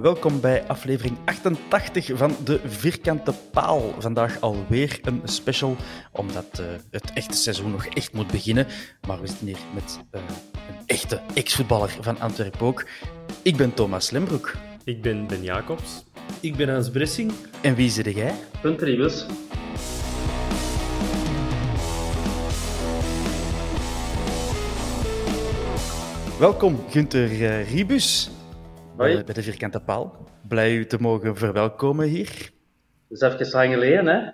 Welkom bij aflevering 88 van De Vierkante Paal. Vandaag alweer een special, omdat uh, het echte seizoen nog echt moet beginnen. Maar we zitten hier met uh, een echte ex-voetballer van Antwerpen ook. Ik ben Thomas Lembroek. Ik ben Ben Jacobs. Ik ben Hans Bressing. En wie zit jij? Gunther Ribus. Welkom, Gunther uh, Ribus. Hoi. bij de Vierkante Paal. Blij u te mogen verwelkomen hier. Dat is even lang geleden, hè?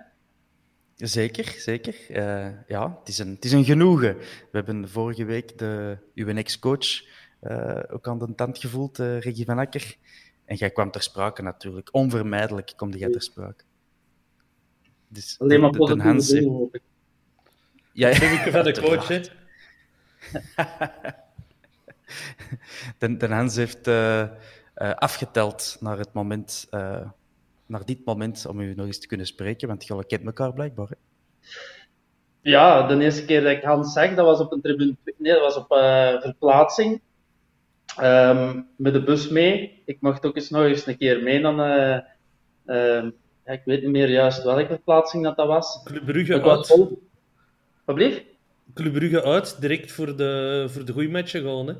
Zeker, zeker. Uh, ja, het is, een, het is een genoegen. We hebben vorige week de, uw ex-coach uh, ook aan de tand gevoeld, uh, Reggie van Akker. En jij kwam ter sprake natuurlijk. Onvermijdelijk kom jij ter sprake. Dus Alleen maar positieve Hans... dingen, hoop ik. Ja, ja. van de coach, hè? de, de Hans heeft uh, uh, afgeteld naar het moment, uh, naar dit moment, om u nog eens te kunnen spreken, want jullie kent elkaar blijkbaar. Hè? Ja, de eerste keer dat ik Hans zag, dat was op een tribune, nee, dat was op verplaatsing. Um, met de bus mee. Ik mocht ook eens nog eens een keer mee dan. Uh, ja, ik weet niet meer juist welke verplaatsing dat, dat was. Club Brugge uit. Wat bleef? Club Brugge uit, direct voor de, voor de goede matchen gewoon. Hè?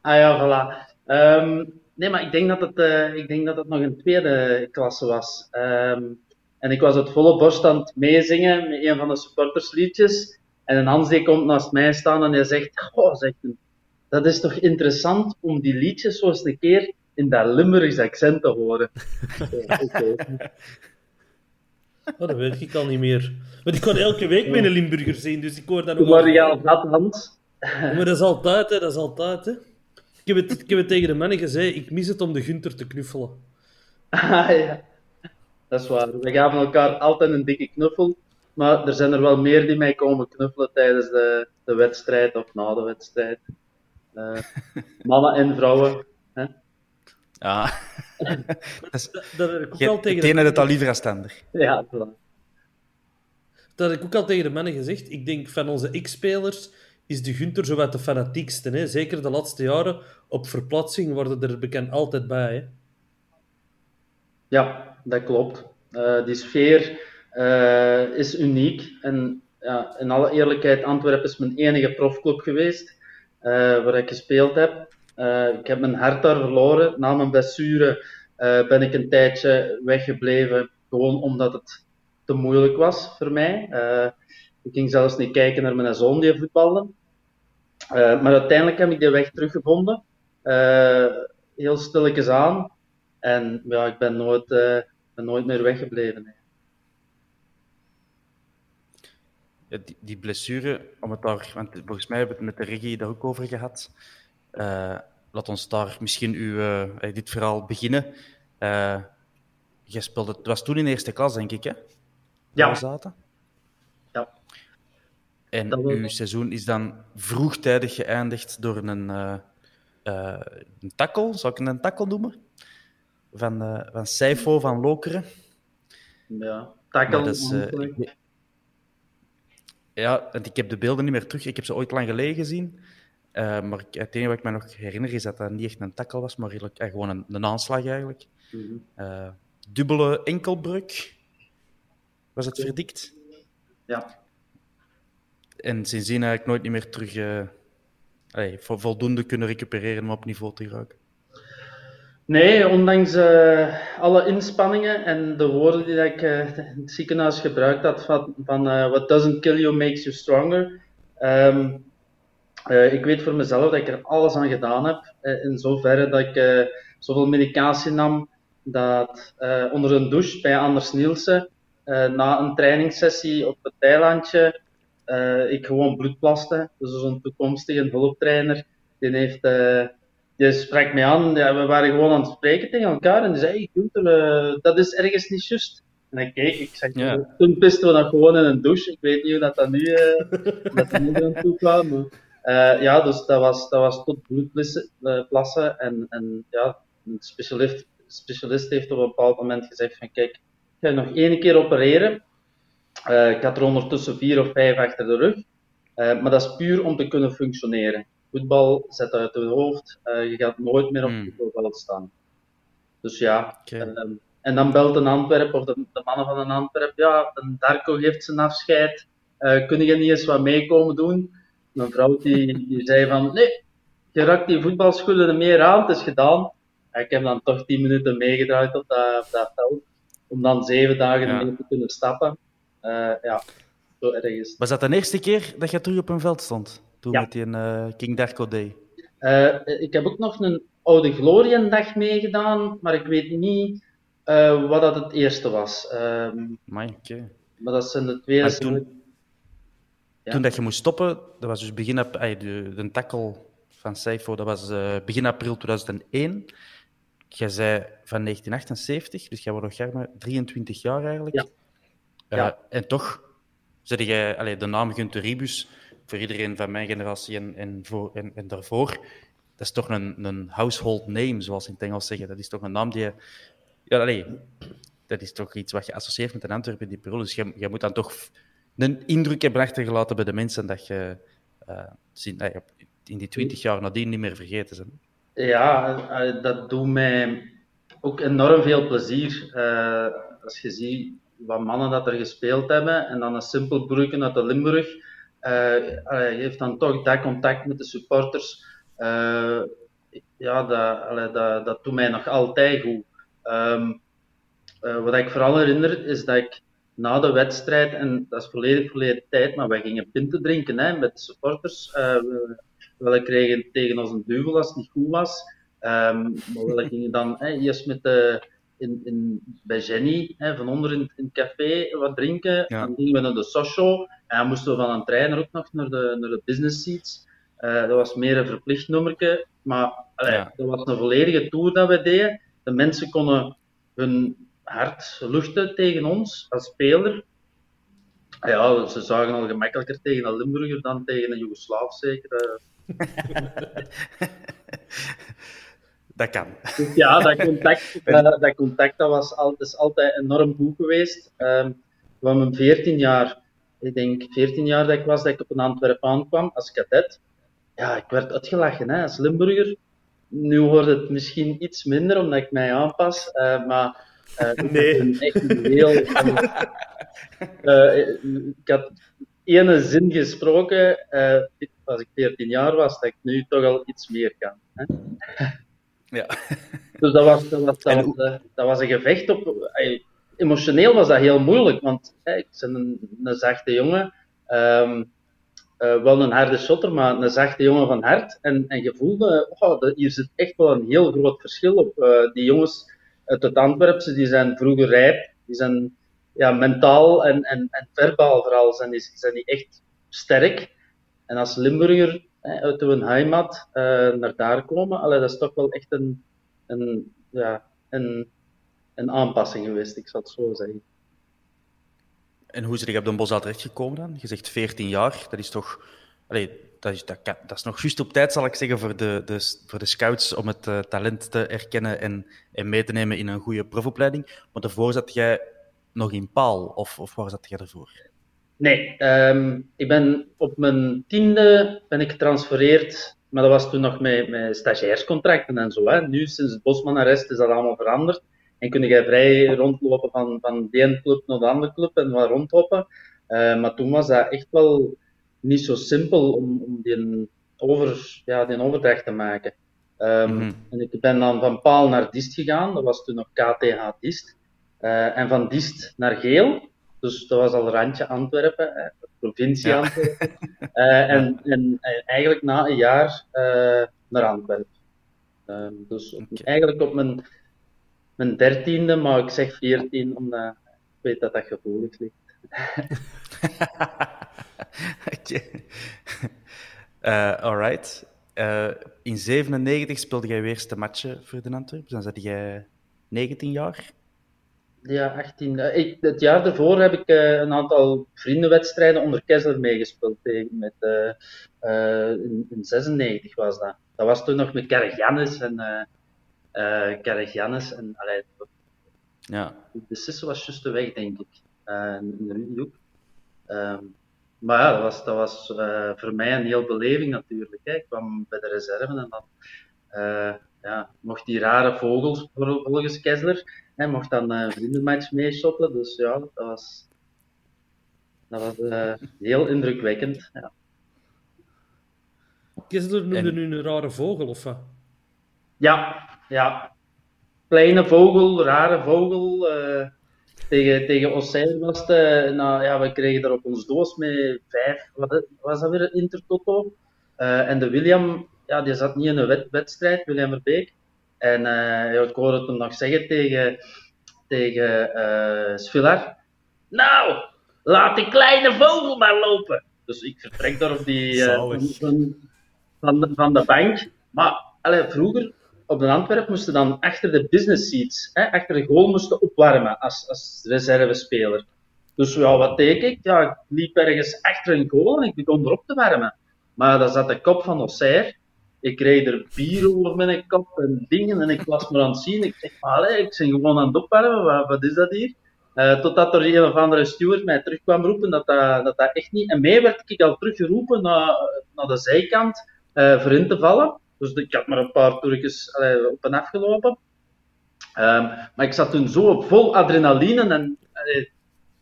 Ah ja, voilà. Um, nee, maar ik denk dat het, uh, ik denk dat het nog een tweede klasse was. Um, en ik was het volle borst aan het meezingen met een van de supportersliedjes. En een Hans die komt naast mij staan en hij zegt, oh, zegt hij, dat is toch interessant om die liedjes zo eens een keer in dat Limburgs accent te horen. Oh, dat weet ik al niet meer. Maar ik kon elke week met een Limburger zien, dus ik hoor dat nog Maar ja, dat Hans. Maar dat is altijd, hè. Dat is altijd, hè. Ik heb, het, ik heb het tegen de mannen gezegd, ik mis het om de Gunter te knuffelen. Ah, ja. Dat is waar. We gaven elkaar altijd een dikke knuffel. Maar er zijn er wel meer die mij komen knuffelen tijdens de, de wedstrijd of na de wedstrijd. Uh, mannen en vrouwen. Hè? Ja. dat, is, dat, dat heb ik ook al tegen de ene het al liever als ander. Ja, voilà. Dat heb ik ook al tegen de mannen gezegd. Ik denk van onze X-spelers is de Gunter zo wat de fanatiekste. Hè? Zeker de laatste jaren. Op verplaatsing worden er bekend altijd bij. Hè? Ja, dat klopt. Uh, die sfeer uh, is uniek. En ja, in alle eerlijkheid, Antwerpen is mijn enige profclub geweest uh, waar ik gespeeld heb. ik heb mijn hart daar verloren. Na mijn blessure ben ik een tijdje weggebleven. Gewoon omdat het te moeilijk was voor mij. Ik ging zelfs niet kijken naar mijn zoon die voetbalde. maar uiteindelijk heb ik de weg teruggevonden. heel stilletjes aan. En ja, ik ben nooit, ben nooit meer weggebleven. Ja, die, die, blessure, om het daar, want volgens mij hebben we het met de regie daar ook over gehad. Uh, laat ons daar misschien uw, uh, dit verhaal beginnen. Uh, je speelde, het was toen in eerste klas, denk ik, hè? Ja. Zaten. En dat uw seizoen is dan vroegtijdig geëindigd door een, een tackle, zou ik een tackle noemen? Van, van Seifo van Lokeren. Ja, tackle. Dat is, ja, want ik heb de beelden niet meer terug. Ik heb ze ooit lang geleden gezien. Uh, maar het enige wat ik me nog herinner is dat dat niet echt een tackle was, maar uh, gewoon een, een, aanslag eigenlijk. Mm -hmm. dubbele enkelbreuk was het verdikt. Ja. En sindsdien eigenlijk nooit meer terug allee, voldoende kunnen recupereren om op niveau te raken. Nee, ondanks uh, alle inspanningen en de woorden die ik uh, in het ziekenhuis gebruikt had van, van what doesn't kill you makes you stronger. Um, ik weet voor mezelf dat ik er alles aan gedaan heb, in zoverre dat ik zoveel medicatie nam dat onder een douche bij Anders Nielsen, na een trainingssessie op het eilandje, ik gewoon bloed plaste. Dus zo'n toekomstige hulptrainer, die heeft die sprak mij aan, ja, we waren gewoon aan het spreken tegen elkaar en die zei, hey, Gunther, uh, dat is ergens niet juist. En ik keek, ik zeg, ja. toen pisten we dat gewoon in een douche. Ik weet niet hoe dat, dat nu, uh, dat nu aan toe kwam. Maar, uh, ja, dus dat was, dat was tot bloedplassen. En, en ja, een specialist, specialist heeft op een bepaald moment gezegd van, kijk, ik ga je nog één keer opereren. Ik had er ondertussen vier of vijf achter de rug. maar dat is puur om te kunnen functioneren voetbal zet uit het hoofd. Uh, je gaat nooit meer op het voetbalveld staan. Dus ja. Okay. Uh, en dan belt een Antwerp, of de, de, mannen van een Antwerp, ja, een Darko geeft zijn afscheid. Kun je niet eens wat meekomen doen? Mijn vrouw die, die zei van, nee, je rakt die voetbalschoenen er meer aan, het is gedaan. En ik heb dan toch tien minuten meegedraaid op dat, op dat veld, om dan zeven dagen ja. mee te kunnen stappen. Uh, ja, zo erg is Was dat de eerste keer dat je terug op een veld stond? Toen ja. met die uh, King Darko Day. Uh, ik heb ook nog een Oude Gloriendag meegedaan, maar ik weet niet wat dat het eerste was. Um, Amai, okay. Maar dat zijn de twee... Toen, ja. toen dat je moest stoppen, dat was dus begin april, de, de tackle van Seifo, dat was uh, begin april 2001. Jij zei van 1978, dus jij wordt nog 23 jaar eigenlijk. Ja. Ja. En toch zet jij allee, de naam Gunter Ribus voor iedereen van mijn generatie en, en, voor, en, en daarvoor, dat is toch een, een household name, zoals ze in het Engels zeggen. Dat is toch een naam die je... Ja, allez, dat is toch iets wat je associeert met een Antwerpen in die. Dus je, je moet dan toch een indruk hebben achtergelaten bij de mensen dat je uh, in die twintig jaar nadien niet meer vergeten zijn. Ja, eh, dat doet mij ook enorm veel plezier. Uh, als je ziet wat mannen dat er gespeeld hebben en dan een simpel broeken uit de Limburg uh, heeft dan toch dat contact met de supporters. Uh, ja, dat, dat, dat doet mij nog altijd goed. Um, uh, wat ik vooral herinner is dat ik na de wedstrijd, en dat is volledig verleden tijd, maar wij gingen pinten drinken hè, met de supporters. we, kregen tegen ons een duvel als het niet goed was. Um, maar we gingen dan hè, eerst met de in, in, bij Jenny, hè, van onder in, in het café, wat drinken. Ja. Dan gingen we naar de social. En dan moesten we van een trainer ook nog naar de, naar de business seats. Uh, dat was meer een verplicht nummerke. Maar allee, ja. dat was een volledige tour dat we deden. De mensen konden hun hart luchten tegen ons als speler. Ja, ze zagen al gemakkelijker tegen een Limburger dan tegen een Joegoslaaf, zeker. Dat kan. Dus ja, dat contact, dat, dat contact dat was al, is altijd enorm goed geweest. Um, van mijn 14 jaar, ik denk 14 jaar dat ik was, dat ik op een Antwerp aankwam als kadet. Ja, ik werd uitgelachen hè, als Limburger. Nu wordt het misschien iets minder omdat ik mij aanpas, uh, maar uh, nee. echt heel. uh, ik had ene zin gesproken als ik 14 jaar was, dat ik nu toch al iets meer kan. Hè? Ja. Dus dat was, dat was, dat was, eh, dat was een gevecht op. Emotioneel was dat heel moeilijk, want ik ben een, een zachte jongen. Um, uh, wel een harde shotter, maar een zachte jongen van hart. En, en je voelde, oh, hier zit echt wel een heel groot verschil op. Uh, die jongens uit het Antwerpse, die zijn vroeger rijp, die zijn ja, mentaal en, en, en verbaal vooral, zijn die, zijn die echt sterk. En als Limburger uit hun heimat uh, naar daar komen, allee, dat is toch wel echt een, een, ja, een, een aanpassing geweest, ik zal het zo zeggen. En hoe is je op Den Bosch terechtgekomen dan? Je zegt 14 jaar, dat is toch... Allee, dat, is, dat, dat is nog juist op tijd, zal ik zeggen, voor de, de, voor de scouts om het uh, talent te erkennen en, en mee te nemen in een goede profopleiding. Maar daarvoor zat jij nog in Paal, of, of waar zat jij ervoor? Nee, um, ik ben op mijn tiende ben ik getransfereerd maar dat was toen nog met, met stagiairscontracten en zo. Hè. Nu, sinds het Bosman-arrest, is dat allemaal veranderd. En kun je vrij rondlopen van, van de ene club naar de andere club en wat rondhoppen. Uh, maar toen was dat echt wel niet zo simpel om, om die, over, ja, die overdracht te maken. Um, mm -hmm. En ik ben dan van Paal naar Dist gegaan, dat was toen nog KTH Dist. Uh, en van Dist naar Geel, dus dat was al randje Antwerpen, hè, provincie ja. Antwerpen. Uh, en, en, eigenlijk na een jaar uh, naar Antwerpen. Um, dus op, okay. eigenlijk op mijn, mijn dertiende, maar ik zeg veertien, omdat ik weet dat dat gevoelig ligt. okay. uh, alright. Uh, in 97 speelde jij weer eerste matchen voor de Antwerpen. Dan zat jij 19 jaar. Ja, 18. Uh, ik, het jaar daarvoor heb ik uh, een aantal vriendenwedstrijden onder Kessler meegespeeld. Tegen, met, in, in 96 was dat. Dat was toen nog met Kerrigannes en uh, en allee, ja. De Sisse was juist de weg, denk ik. in Rudy Um, maar ja, dat was, dat was voor mij een heel beleving natuurlijk. Hè. Ik kwam bij de reserve en dan ja, mocht die rare vogels, volgens Kessler, hè, mocht dan een uh, vriendenmatch meeshoppelen. Dus ja, dat was, dat was heel indrukwekkend. Ja. Noemde en... nu een rare vogel, of wat? Ja, ja. Kleine vogel, rare vogel tegen, tegen Ossijn was het, uh, nou, ja, we kregen er op ons doos met vijf, wat was dat weer, Intertoto. Uh, en de William, ja, die zat niet in een wed wedstrijd, William Verbeek. En ja, ik hoorde hem nog zeggen tegen, tegen uh, Svilar, nou, laat die kleine vogel maar lopen. Dus ik vertrek daar op die, van, van, van, de bank. Maar allee, vroeger op de Antwerp moesten dan achter de business seats, hè, achter de goal moesten opwarmen als, als reservespeler. Dus ja, wat deed ik? Ja, ik liep ergens achter een goal en ik begon erop te warmen. Maar daar zat de kop van Osser. Ik reed er bier over mijn kop en dingen en ik was maar aan het zien. Ik zeg, ik ben gewoon aan het opwarmen, wat, wat is dat hier? Uh, totdat er een of andere steward mij terug kwam roepen dat dat, dat, echt niet... En mee werd ik al teruggeroepen naar, naar de zijkant uh, voor in te vallen. Dus ik had maar een paar toertjes op en af gelopen. Um, maar ik zat toen zo vol adrenaline en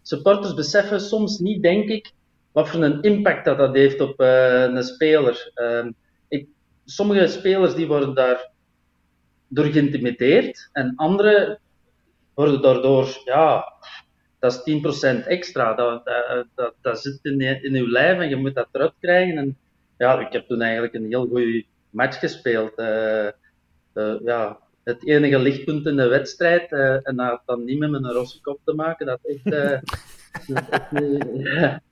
supporters beseffen soms niet, denk ik, wat voor een impact dat, dat heeft op uh, een speler. Ik, sommige spelers die worden daar door geïntimideerd en andere worden daardoor, ja, dat is 10% extra. Dat, dat, dat, dat zit in, in uw lijf en je moet dat eruit krijgen. En ja, ik heb toen eigenlijk een heel goede match gespeeld. Uh, uh, ja, het enige lichtpunt in de wedstrijd. Uh, en dat dan niet met mijn rosse kop te maken. Dat echt. ja,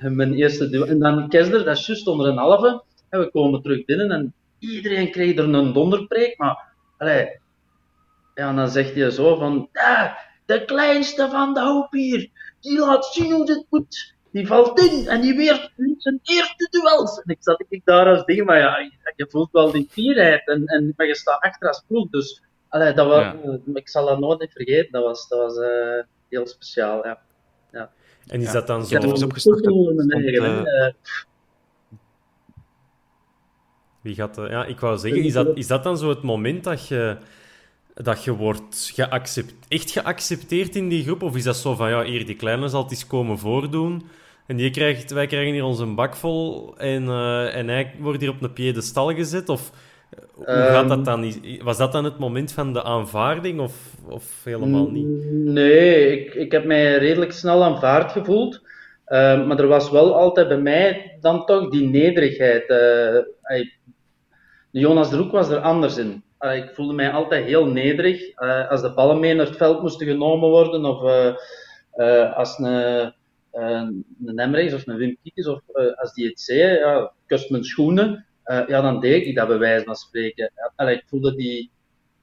mijn eerste duel. En dan Kessler, dat is juist onder een halve. En we komen terug binnen en iedereen kreeg er een donderpreek. Maar allee, ja, dan zegt hij zo van. Ah, de kleinste van de hoop hier, die laat zien hoe dit moet die valt in en die weer zijn eerste duels. En ik zat ik daar als ding, maar ja, je voelt wel die fierheid en, en maar je staat achter als ploeg. Dus allee, dat was, ja. ik zal dat nooit niet vergeten, dat was, dat was uh, heel speciaal. Ja. Ja. En is dat dan zo? Ik heb er eens opgezocht. Uh, Wie gaat, uh, ja, ik wou zeggen, is dat, is dat dan zo het moment dat je dat je wordt geaccept, echt geaccepteerd in die groep? Of is dat zo van, ja, hier, die kleine zal het eens komen voordoen. En die krijgt, wij krijgen hier onze bak vol en, uh, en hij wordt hier op een piedestal gezet? Of hoe gaat dat dan? Was dat dan het moment van de aanvaarding of, of helemaal niet? Nee, ik, ik heb mij redelijk snel aanvaard gevoeld. Uh, maar er was wel altijd bij mij dan toch die nederigheid. Uh, Jonas Droek was er anders in. Uh, ik voelde mij altijd heel nederig. Uh, als de ballen mee naar het veld moesten genomen worden, of uh, als een, een of een Wim Kiekes, of als die het zei, ja, kust mijn schoenen, ja, dan deed ik dat bij wijze van spreken. Ik voelde die,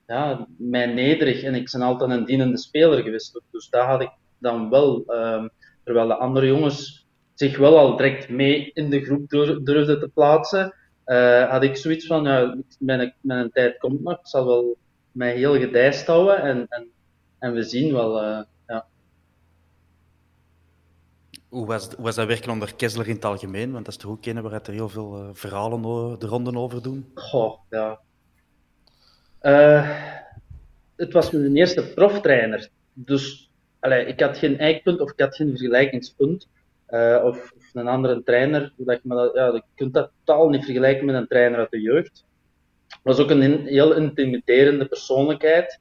ja, mij nederig en ik ben altijd een dienende speler geweest. Dus daar had ik dan wel, ehm, terwijl de andere jongens zich wel al direct mee in de groep durfden te plaatsen uh, had ik zoiets van, ja, mijn, mijn tijd komt nog, ik zal wel mij heel gedijst houden en, en, en we zien wel. Uh, ja. hoe, was, hoe was dat werken onder Kessler in het algemeen? Want dat is toch ook een waar er heel veel uh, verhalen de ronden over doen? Goh, ja. Het was mijn eerste proftrainer. Dus allee, ik had geen eikpunt of ik had geen vergelijkingspunt. Uh, of, of, een andere trainer. Dat je, dat, ja, je kunt dat totaal niet vergelijken met een trainer uit de jeugd. was ook een in, heel intimiderende persoonlijkheid.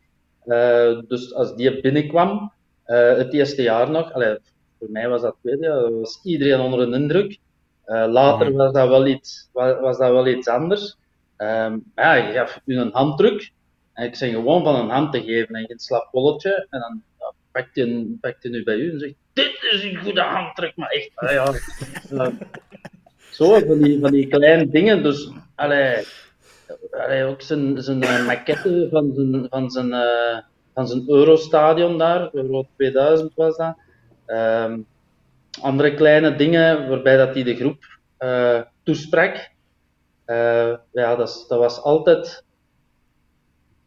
dus als die binnenkwam, het eerste jaar nog, allee, voor mij was dat tweede jaar, was iedereen onder een indruk. Later mhm. was, dat wel iets, was, was dat wel iets anders. Um, ja, je gaf u een handdruk. En ik zeg gewoon van een hand te geven en geen slap polletje. En dan pakt hij pakt nu bij u en zegt: Dit is een goede handdruk, maar echt. Ah, ja. zo, van die, van die kleine dingen. Dus, allee, allee ook zijn, zijn uh, maquette van zijn, van zijn, uh, van zijn Eurostadion daar, Euro 2000 was dat. Um, andere kleine dingen waarbij dat hij de groep uh, toesprak. Ja, dat, dat, was altijd.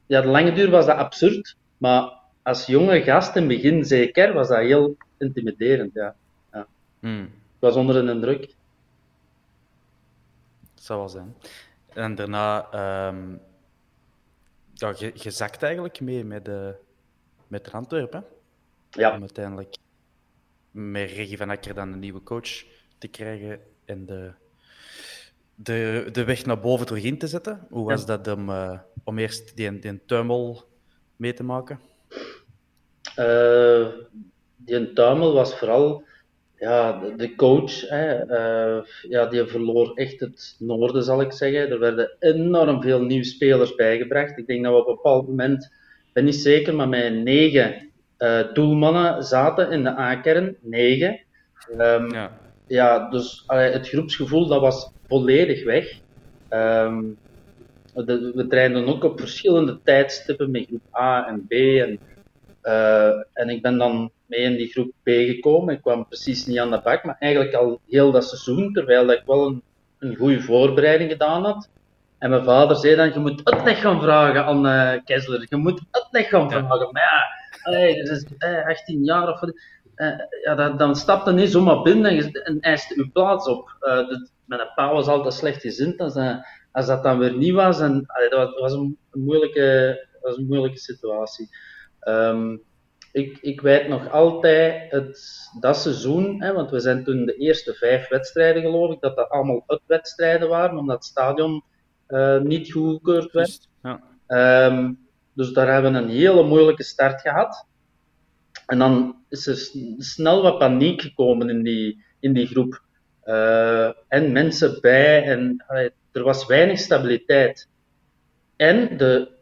Ja, de lange duur was dat absurd, maar als jonge gast in het begin zeker was dat heel intimiderend. Ja. ja. Hmm. Ik was onder een indruk. Dat zou wel zijn. En daarna, um, ja, je, je, zakt eigenlijk mee met, de, met Antwerpen. Ja. Om uiteindelijk met Regie van Akker dan een nieuwe coach te krijgen en de, de, de weg naar boven terug in te zetten. Hoe was dat om, uh, om eerst die, die tuimel mee te maken? Uh, die tuimel was vooral ja, de, coach. Hè, uh, ja, die verloor echt het noorden, zal ik zeggen. Er werden enorm veel nieuwe spelers bijgebracht. Ik denk dat we op een bepaald moment, ik ben niet zeker, maar met negen uh, doelmannen zaten in de A-kern, negen. Um, ja. ja. dus allee, het groepsgevoel dat was volledig weg. Um, de, we trainden ook op verschillende tijdstippen met groep A en B. En, en ik ben dan mee in die groep B gekomen. Ik kwam precies niet aan de bak, maar eigenlijk al heel dat seizoen, terwijl ik wel een, een goede voorbereiding gedaan had. En mijn vader zei dan, je moet uitleg gaan vragen aan uh, Kessler. Je moet uitleg gaan vragen. Maar ja, dat is eh, 18 jaar of uh, ja, dan, dan stapte niet zomaar binnen en, eiste uw plaats op. Uh, mijn pa was altijd slecht gezind als, uh, als dat dan weer niet was. En, dat was, was een, moeilijke, was een moeilijke situatie. Um, ik, ik weet nog altijd het, dat seizoen, hè, want we zijn toen de eerste vijf wedstrijden geloof ik, dat dat allemaal uitwedstrijden waren, omdat het stadion uh, niet goedgekeurd werd. Ja. Um, dus daar hebben we een hele moeilijke start gehad. En dan is er snel wat paniek gekomen in die, in die groep. Uh, en mensen bij, en allee, er was weinig stabiliteit. En de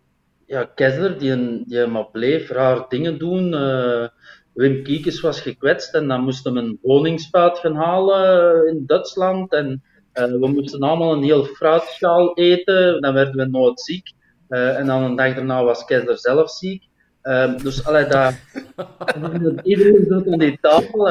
ja, Kessler, die, die maar bleef raar dingen doen. Uh, Wim Kiekes was gekwetst en dan moesten we een woningspuit gaan halen in Duitsland. En uh, we moesten allemaal een heel fruitschaal eten, dan werden we nooit ziek. Uh, en dan een dag daarna was Keizer zelf ziek. Uh, dus allee, dat, iedereen zat aan die tafel.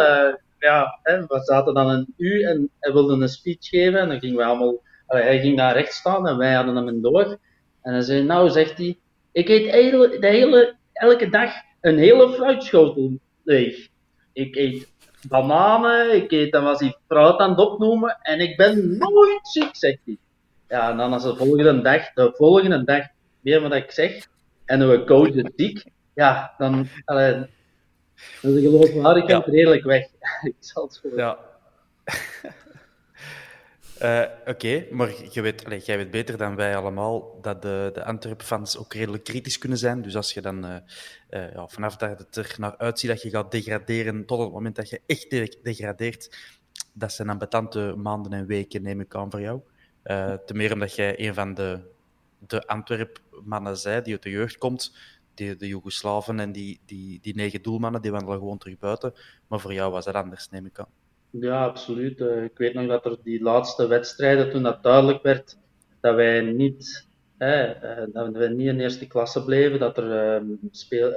Ja, hè, we zaten dan een uur en hij wilde een speech geven. En dan gingen we allemaal, allee, hij ging daar recht staan en wij hadden hem in door. En hij zei, nou, zegt hij, ik eet de hele, elke dag een hele fruitschotel leeg. Ik eet bananen, ik eet, dan was hij fruit aan het opnoemen en ik ben nooit ziek, zegt hij. Ja, en dan als de volgende dag, de volgende dag meer wat ik zeg, en we coach is ziek, ja, dan, allee, dan is de geloofwaardigheid ja. redelijk weg. ik zal het gewoon. Ja. Uh, Oké, maar je weet, allez, jij weet beter dan wij allemaal dat de, de Antwerp-fans ook redelijk kritisch kunnen zijn. Dus als je dan uh, uh, ja, vanaf dat het er naar uitziet dat je gaat degraderen tot het moment dat je echt degradeert, dat zijn ambetante maanden en weken, neem ik aan, voor jou. ten meer omdat jij een van de de Antwerp-mannen zei, die uit de jeugd komt, die, de Joegoslaven en die, die, die negen doelmannen, die wandelen gewoon terug buiten. Maar voor jou was dat anders, neem ik aan. Ja, absoluut. Uh, ik weet nog dat er die laatste wedstrijden, toen dat duidelijk werd dat wij niet, uh, dat wij niet in eerste klasse bleven, dat er uh, speel,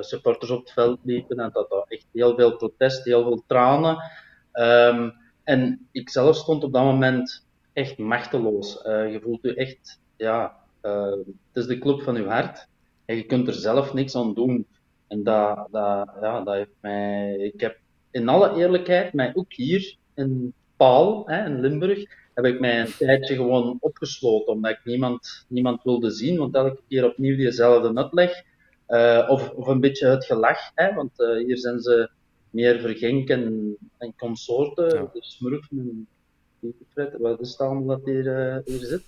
supporters op het veld liepen en dat er echt heel veel protest, heel veel tranen. Um, en ik zelf stond op dat moment echt machteloos. je voelt je echt ja, het is de club van uw hart en je kunt er zelf niks aan doen. En dat, dat, ja, dat heeft mij, ik heb in alle eerlijkheid, mij ook hier in Paal, hè, in Limburg, heb ik mij een tijdje gewoon opgesloten, omdat ik niemand, niemand wilde zien, want elke keer opnieuw diezelfde uitleg. Uh, of, of een beetje het gelach, hè, want uh, hier zijn ze meer vergenk en, en consorten, ja. de smurf en wat is het allemaal dat hier, uh, hier zit.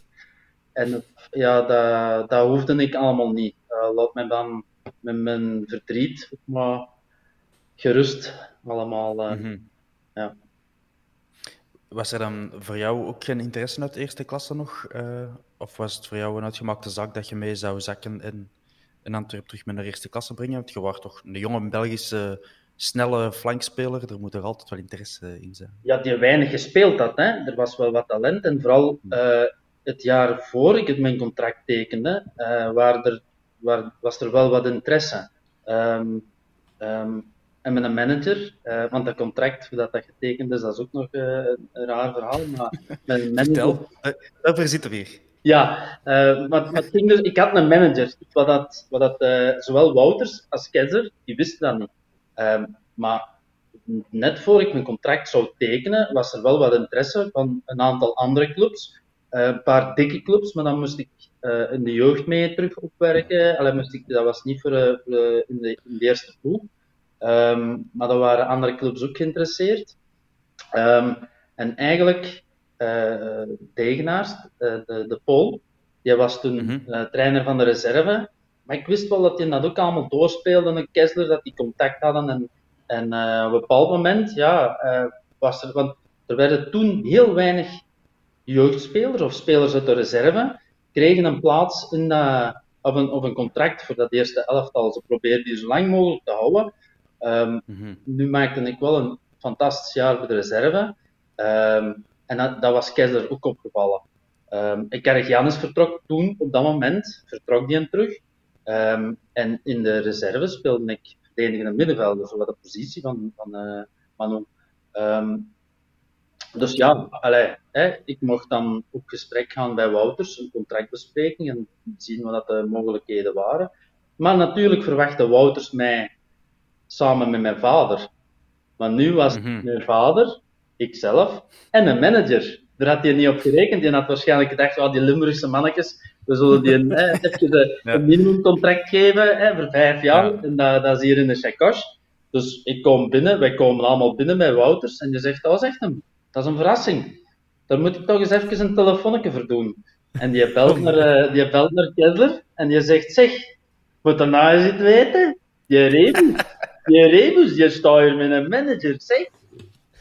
En ja, dat, dat hoefde ik allemaal niet. laat mij dan met mijn verdriet maar gerust allemaal. Mm -hmm. ja. Was er dan voor jou ook geen interesse uit de eerste klasse nog? Uh, of was het voor jou een uitgemaakte zak dat je mee zou zakken en in Antwerpen terug met naar eerste klasse brengen? Want je was toch een jonge Belgische snelle flankspeler, er moet er altijd wel interesse in zijn. Ja, die weinig gespeeld had. Hè. Er was wel wat talent. En vooral uh, het jaar voor ik het mijn contract tekende, uh, waar er, waar, was er wel wat interesse. Um, um, en met een manager, uh, want dat contract dat dat getekend is, dat is ook nog uh, een raar verhaal. Maar met een manager... Vertel, daarvoor zitten we hier. Ja, maar, maar dus, ik had een manager. Wat dat, wat dat, zowel Wouters als Keizer, die wisten dat niet. Ehm, maar net voor ik mijn contract zou tekenen, was er wel wat interesse van een aantal andere clubs. een paar dikke clubs, maar dan moest ik in de jeugd mee terug opwerken. Allee, moest ik, dat was niet voor, in, de, in de eerste ploeg. Um, maar er waren andere clubs ook geïnteresseerd. Um, en eigenlijk, uh, Degenaars, uh, de, de Pool, die was toen mm -hmm. uh, trainer van de reserve. Maar ik wist wel dat hij dat ook allemaal doorspeelde. En Kessler, dat die contact hadden. En, en op een bepaald moment, ja, was er, want er werden toen heel weinig jeugdspelers of spelers uit de reserve, kregen een plaats in of, een, of een contract voor dat eerste elftal. Ze probeerden die zo lang mogelijk te houden. Um, mm-hmm. Nu maakte ik wel een fantastisch jaar voor de reserve. Um, en dat, dat, was Keizer ook opgevallen. Um, Janus vertrok toen, op dat moment, vertrok die hem terug. en in de reserve speelde ik verdedigende middenvelder, zo de positie van, van uh, Manu. dus ja, allee, hè, ik mocht dan op gesprek gaan bij Wouters, een contractbespreking en zien wat de mogelijkheden waren. Maar natuurlijk verwachtte Wouters mij samen met mijn vader. Maar nu was mm -hmm. mijn vader, ikzelf en een manager. Daar had hij niet op gerekend. Die had waarschijnlijk gedacht, oh, die Limburgse mannetjes, we zullen die een, eh, ja. een minimumcontract geven eh, voor vijf jaar. Ja. En dat, dat is hier in de Chakosh. Dus ik kom binnen, wij komen allemaal binnen bij Wouters. En je zegt, oh, zegt hem, dat is een verrassing. Daar moet ik toch eens even een telefonnetje voor doen. En die belt naar, uh, die belt naar Kessler en die zegt, zeg, moet er nou eens iets weten? Je Rebu, je Rebus, je staat hier met een manager, zeg.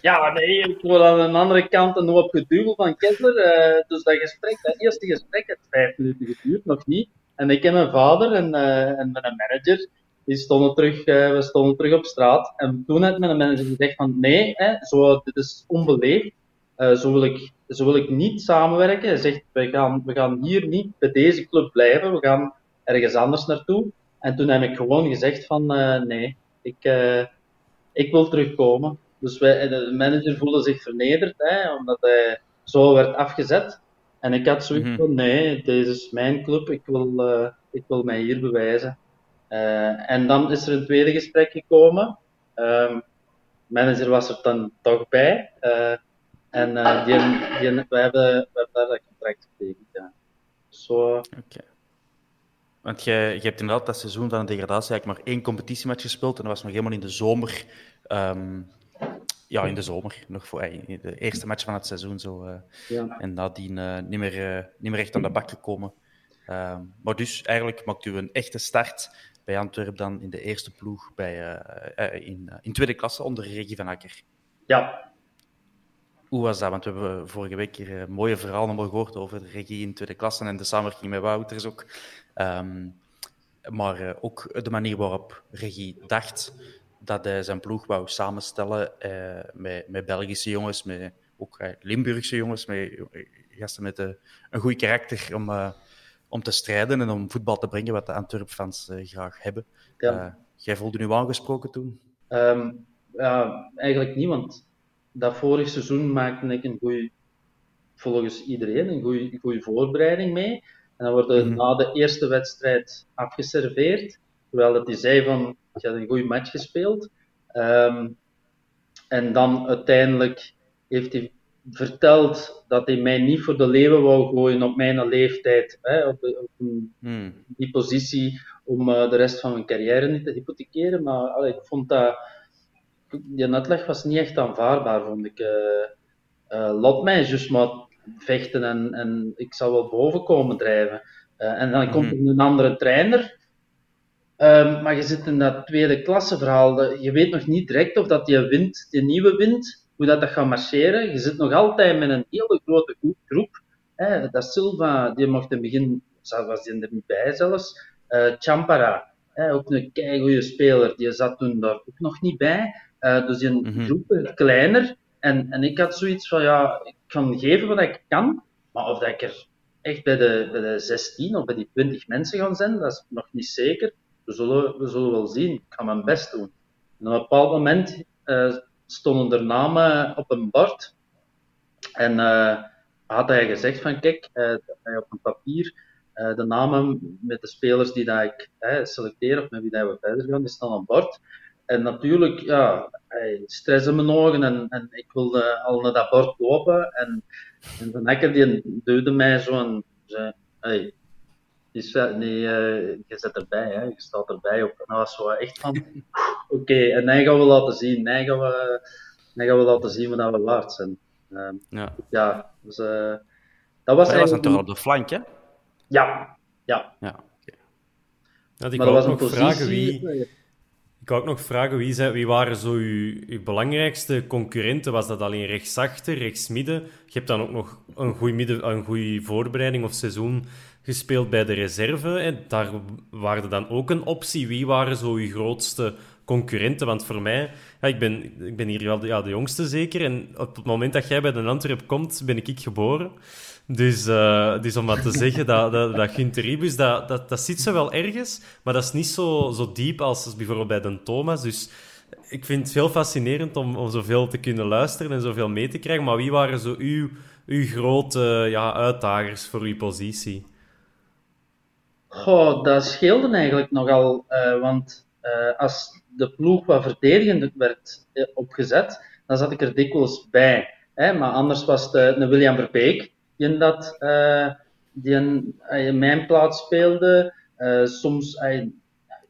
Ja, nee, ik word aan de andere kant een hoop geduwel van Kessler. Uh, dus dat gesprek, dat eerste gesprek, het vijf minuten geduurd, nog niet. En ik en mijn vader en, uh, en mijn manager, die stonden terug, uh, we stonden terug op straat. En toen had mijn manager gezegd van, nee, hè, zo, dit is onbeleefd. zo, wil ik, zo wil ik niet samenwerken. Hij zegt, we gaan, we gaan hier niet bij deze club blijven, we gaan ergens anders naartoe. En toen heb ik gewoon gezegd van, nee, ik, uh, ik wil terugkomen. Dus wij, de manager voelde zich vernederd, hè, omdat hij zo werd afgezet. En ik had zoiets mhm. van, nee, deze is mijn club, ik wil, uh, ik wil mij hier bewijzen. Uh, en dan is er een tweede gesprek gekomen. Um, manager was er dan toch bij. en die, die, wij, hebben, daar dat contract getekend. Ja. Zo, okay. Want je, je hebt inderdaad dat seizoen van de degradatie eigenlijk maar één competitiematch gespeeld. En dat was nog helemaal in de zomer. Um, ja, in de zomer. Nog voor de eerste match van het seizoen. Zo, uh, ja. En nadien uh, niet, meer, uh, niet meer echt aan de bak gekomen. Um, maar dus eigenlijk maakt u een echte start bij Antwerpen dan in de eerste ploeg bij, in, in tweede klasse onder Regie van Akker. Ja. Hoe was dat? Want we hebben vorige week hier een mooie verhalen gehoord over de regie in tweede klasse en de samenwerking met Wouters ook. Um, maar uh, ook de manier waarop Regie dacht dat hij zijn ploeg wou samenstellen uh, met, met Belgische jongens, met ook uh, Limburgse jongens, met gasten met een goed karakter om, om te strijden en om voetbal te brengen wat de Antwerp-fans graag hebben. Ja. jij voelde nu aangesproken toen? Um, ja, eigenlijk niet, want dat vorig seizoen maakte ik een goede, volgens iedereen, een goede voorbereiding mee. En dan wordt mm na de eerste wedstrijd afgeserveerd. Terwijl dat hij zei van, je had een goede match gespeeld. Um, en dan uiteindelijk heeft hij verteld dat hij mij niet voor de leeuwen wou gooien op mijn leeftijd, hè, op, op hmm. die positie, om uh, de rest van mijn carrière niet te hypothekeren. Maar allee, ik vond dat, die uitleg was niet echt aanvaardbaar, vond ik. Uh, laat mij juist maar vechten en, en ik zal wel boven komen drijven. en dan komt er een andere trainer. Um, maar je zit in dat tweede klasse verhaal. Je weet nog niet direct of dat die wind, die nieuwe wind, hoe dat, dat gaat marcheren. Je zit nog altijd met een hele grote groep. Hè. Dat Silva, die mocht in het begin, was die er niet bij zelfs. Champara, hè, ook een goede speler, die zat toen daar ook nog niet bij. Uh, dus die mm groep werd kleiner. En, en ik had zoiets van, ja, ik kan geven wat ik kan, maar of dat ik er echt bij de, bij de 16 of bij die 20 mensen ga zijn, dat is nog niet zeker. We zullen, we zullen wel zien. Ik ga mijn best doen. En op een bepaald moment uh, stonden er namen op een bord. En uh, had hij gezegd van, kijk, uh, op een papier, de namen met de spelers die dat ik selecteer of met wie dat we verder gaan, die staan op bord. En natuurlijk, ja, hij stress in mijn ogen en, en ik wilde al naar dat bord lopen. En, en Van Ecker die duwde mij zo en zei, hey, nee, uh, je zit erbij, hè, je staat erbij op. En dat was zo echt van, oké, en dan gaan we laten zien, dan gaan we, dan gaan we laten zien wat we waard zijn. Uh, ja. ja, dus uh, dat was Hij was dan toch op de flank, hè? Ja, ja. ja, okay. ja ik wou ook nog vragen wie... Ik wou ook nog vragen, wie, zijn, wie waren zo uw, uw belangrijkste concurrenten? Was dat alleen rechtsachter, rechtsmidden? Je hebt dan ook nog een goede voorbereiding of seizoen gespeeld bij de reserve. En daar waren dan ook een optie. Wie waren zo uw grootste concurrenten? Want voor mij, ja, ik, ben, ik ben hier wel de, ja, de jongste zeker. En op het moment dat jij bij de Antwerp komt, ben ik, ik geboren. Dus, uh, dus om maar te zeggen, dat, dat, dat dat, dat, dat zit zo wel ergens. Maar dat is niet zo, zo diep als, bijvoorbeeld bij de Thomas. Dus ik vind het heel fascinerend om, om zoveel te kunnen luisteren en zoveel mee te krijgen. Maar wie waren zo uw, uw grote ja, uitdagers voor uw positie? Goh, dat scheelde eigenlijk nogal, uh, want uh, als de ploeg wat verdedigend werd opgezet, dan zat ik er dikwijls bij. Hè? Maar anders was het een William Verbeek die in, dat, die in, mijn plaats speelde. soms, ik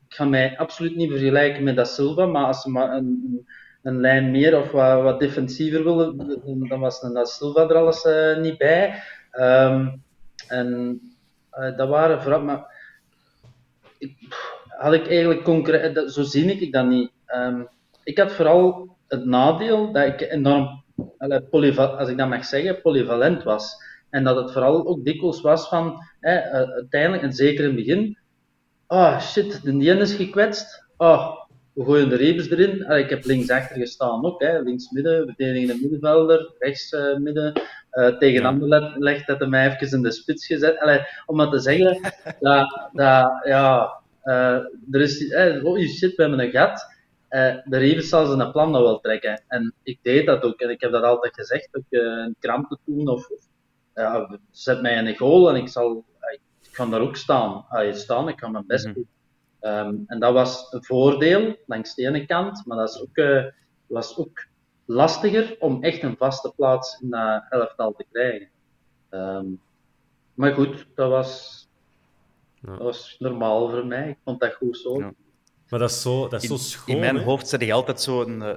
ga mij absoluut niet vergelijken met Da Silva, maar als ze maar een, een lijn meer of wat, defensiever willen, dan was een Da Silva er alles niet bij. Um, en dat waren vooral, maar had ik eigenlijk concreet, zo zie ik dat niet. Um, ik had vooral het nadeel dat ik enorm, als ik dat mag zeggen, polyvalent was. En dat het vooral ook dikwijls was van, hè, uh, uiteindelijk, en zeker in het begin, oh, shit, de Dien is gekwetst. Oh, we gooien de Rebus erin. Allee, ik heb linksachter gestaan ook, hè. links midden, verdedigende middenvelder, rechts uh, midden. Uh, tegen ja. Anderlecht legt dat hij mij even in de spits gezet. Allee, om maar te zeggen, dat, dat ja, uh, er is, eh, oh shit, we hebben een gat. Uh, de Rebus zal zijn plan nog wel trekken. En ik deed dat ook. En ik heb dat altijd gezegd, ook in kranten doen. Of, of zet mij in een goal en ik zal, ik kan daar ook staan. Allee, staan, ik kan mijn best mhm. doen. Um, en dat was een voordeel langs de ene kant, maar dat is ook, uh, was ook lastiger om echt een vaste plaats in dat elftal te krijgen. Um, maar goed, dat was, ja. dat was normaal voor mij. Ik vond dat goed zo. Ja. Maar dat is zo, dat is zo schoon. In mijn hoofd zit je altijd zo'n. Uh...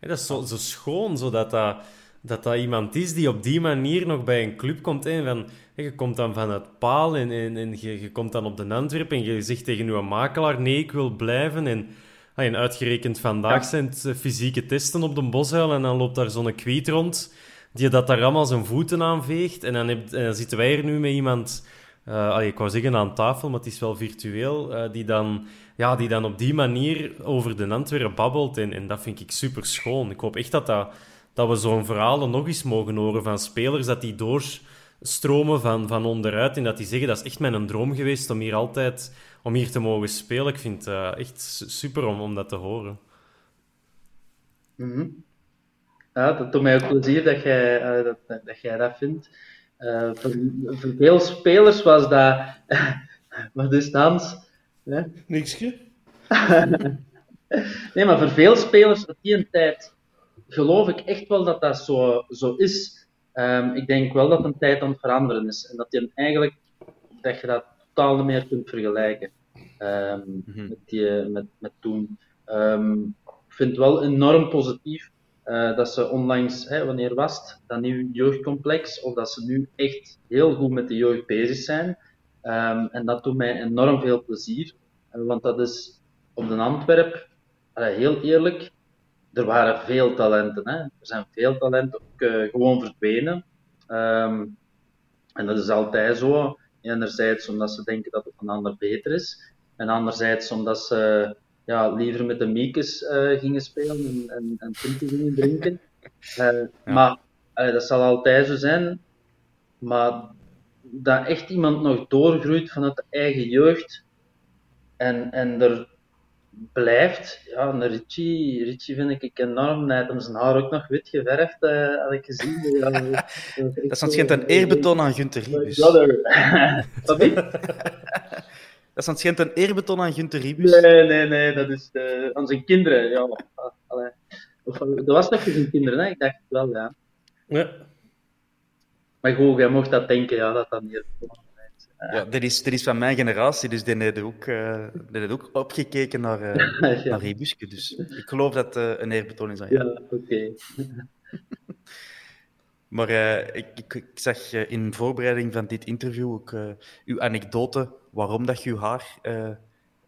Ja, dat is zo, zo schoon, zodat dat dat dat iemand is die op die manier nog bij een club komt. Hè, van, je komt dan van het paal en, en, en je, je, komt dan op de Antwerp en je zegt tegen je makelaar, nee, ik wil blijven. En, ah, en uitgerekend vandaag zijn het eh, fysieke testen op de Boshuil en dan loopt daar zo'n kwiet rond die dat daar allemaal zijn voeten aanveegt. En dan, heb, en dan zitten wij hier nu met iemand... Uh, ik wou zeggen aan tafel, maar het is wel virtueel, uh, die, dan, ja, die dan op die manier over de Antwerpen babbelt. En, en dat vind ik super schoon. Ik hoop echt dat dat dat we zo'n verhaal nog eens mogen horen van spelers, dat die doorstromen van, van onderuit en dat die zeggen, dat is echt mijn droom geweest om hier altijd om hier te mogen spelen. Ik vind het uh, echt super om, om dat te horen. Mm -hmm. Ja, dat doet mij ook plezier dat jij, uh, dat, dat, jij dat vindt. Uh, voor, voor, veel spelers was dat... Wat is Hans? Niksje. nee, maar voor veel spelers had die een tijd geloof ik echt wel dat dat zo, zo is. Ehm, ik denk wel dat een tijd aan het veranderen is. En dat je eigenlijk, dat je dat totaal niet meer kunt vergelijken ehm, Mhm. met, die, met, met toen. Ehm, ik vind het wel enorm positief eh, dat ze onlangs, hè, wanneer was het, dat nieuw jeugdcomplex, of dat ze nu echt heel goed met de jeugd bezig zijn. En dat doet mij enorm veel plezier. Want dat is op de Antwerp, heel eerlijk, er waren veel talenten. Hè. Er zijn veel talenten ook eh, gewoon verdwenen. Ehm, en dat is altijd zo. Enerzijds omdat ze denken dat het een ander beter is. En anderzijds omdat ze ja, liever met de miekes eh, gingen spelen en, en, gingen drinken. Eh, Maar dat zal altijd zo zijn. Maar dat echt iemand nog doorgroeit vanuit de eigen jeugd en, en er blijft. Ja, een Richie, Richie vind ik enorm. Hij heeft hem zijn haar ook nog wit geverfd, eh, had ik gezien. Ja, Dat is het schijnt een eerbetoon aan Gunther Ribus. Wat is? Dat is schijnt een eerbetoon aan Gunther Ribus. Nee, nee, nee, dat is eh, aan zijn kinderen. Ja, allee. Of, eh, dat was toch voor zijn kinderen, hè? Ik dacht het wel, ja. Ja. Maar goed, jij mocht dat denken, ja, dat dat niet Ja, dit is, dit is van mijn generatie, dus die heeft ook, die heeft ook opgekeken naar, Ja. naar Ribuske. Dus ik geloof dat eh, een eerbetoon is aan jou. Ja, oké. Maar ik, ik, ik zag in voorbereiding van dit interview ook uw anekdote waarom dat je uw haar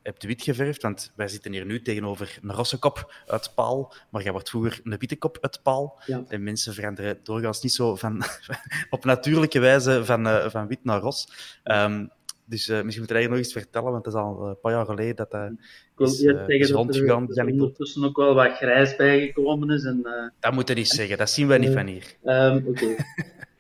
hebt wit geverfd. Want wij zitten hier nu tegenover een rosse kop uit Paal, maar jij wordt vroeger een witte kop uit Paal. Ja. En mensen veranderen doorgaans niet zo van, op natuurlijke wijze van, eh, van wit naar ros. Ehm, dus eh, misschien moet je hier nog eens vertellen, want het is al een paar jaar geleden dat dat Ik is, eh, is rondgegaan, er, dat er ondertussen ook wel wat grijs bijgekomen is. En, eh, Dat moet je niet zeggen, dat zien wij niet van hier. Ehm.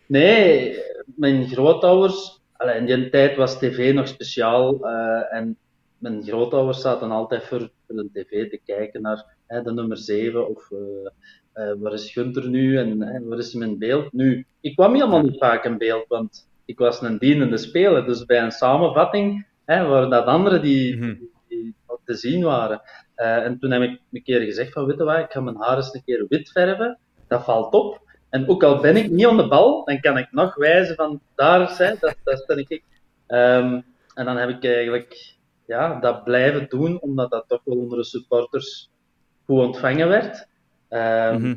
Nee, mijn grootouders, allee, in die tijd was tv nog speciaal eh, en mijn grootouders zaten altijd voor, de tv te kijken naar hè, de nummer 7 of eh, eh, waar is Gunther nu en hè, waar is in beeld. Nu, ik kwam helemaal niet vaak in beeld, want ik was een dienende speler, dus bij een samenvatting hè, waren dat anderen die, Mhm. die te zien waren. Eh, en toen heb ik een keer gezegd van, weet je wat, ik ga mijn haar eens een keer wit verven, dat valt op. En ook al ben ik niet aan de bal, dan kan ik nog wijzen van daar zijn, dat, dat ben ik. Ehm, en dan heb ik eigenlijk ja, dat blijven doen, omdat dat toch wel onder de supporters goed ontvangen werd. Ehm, Mhm.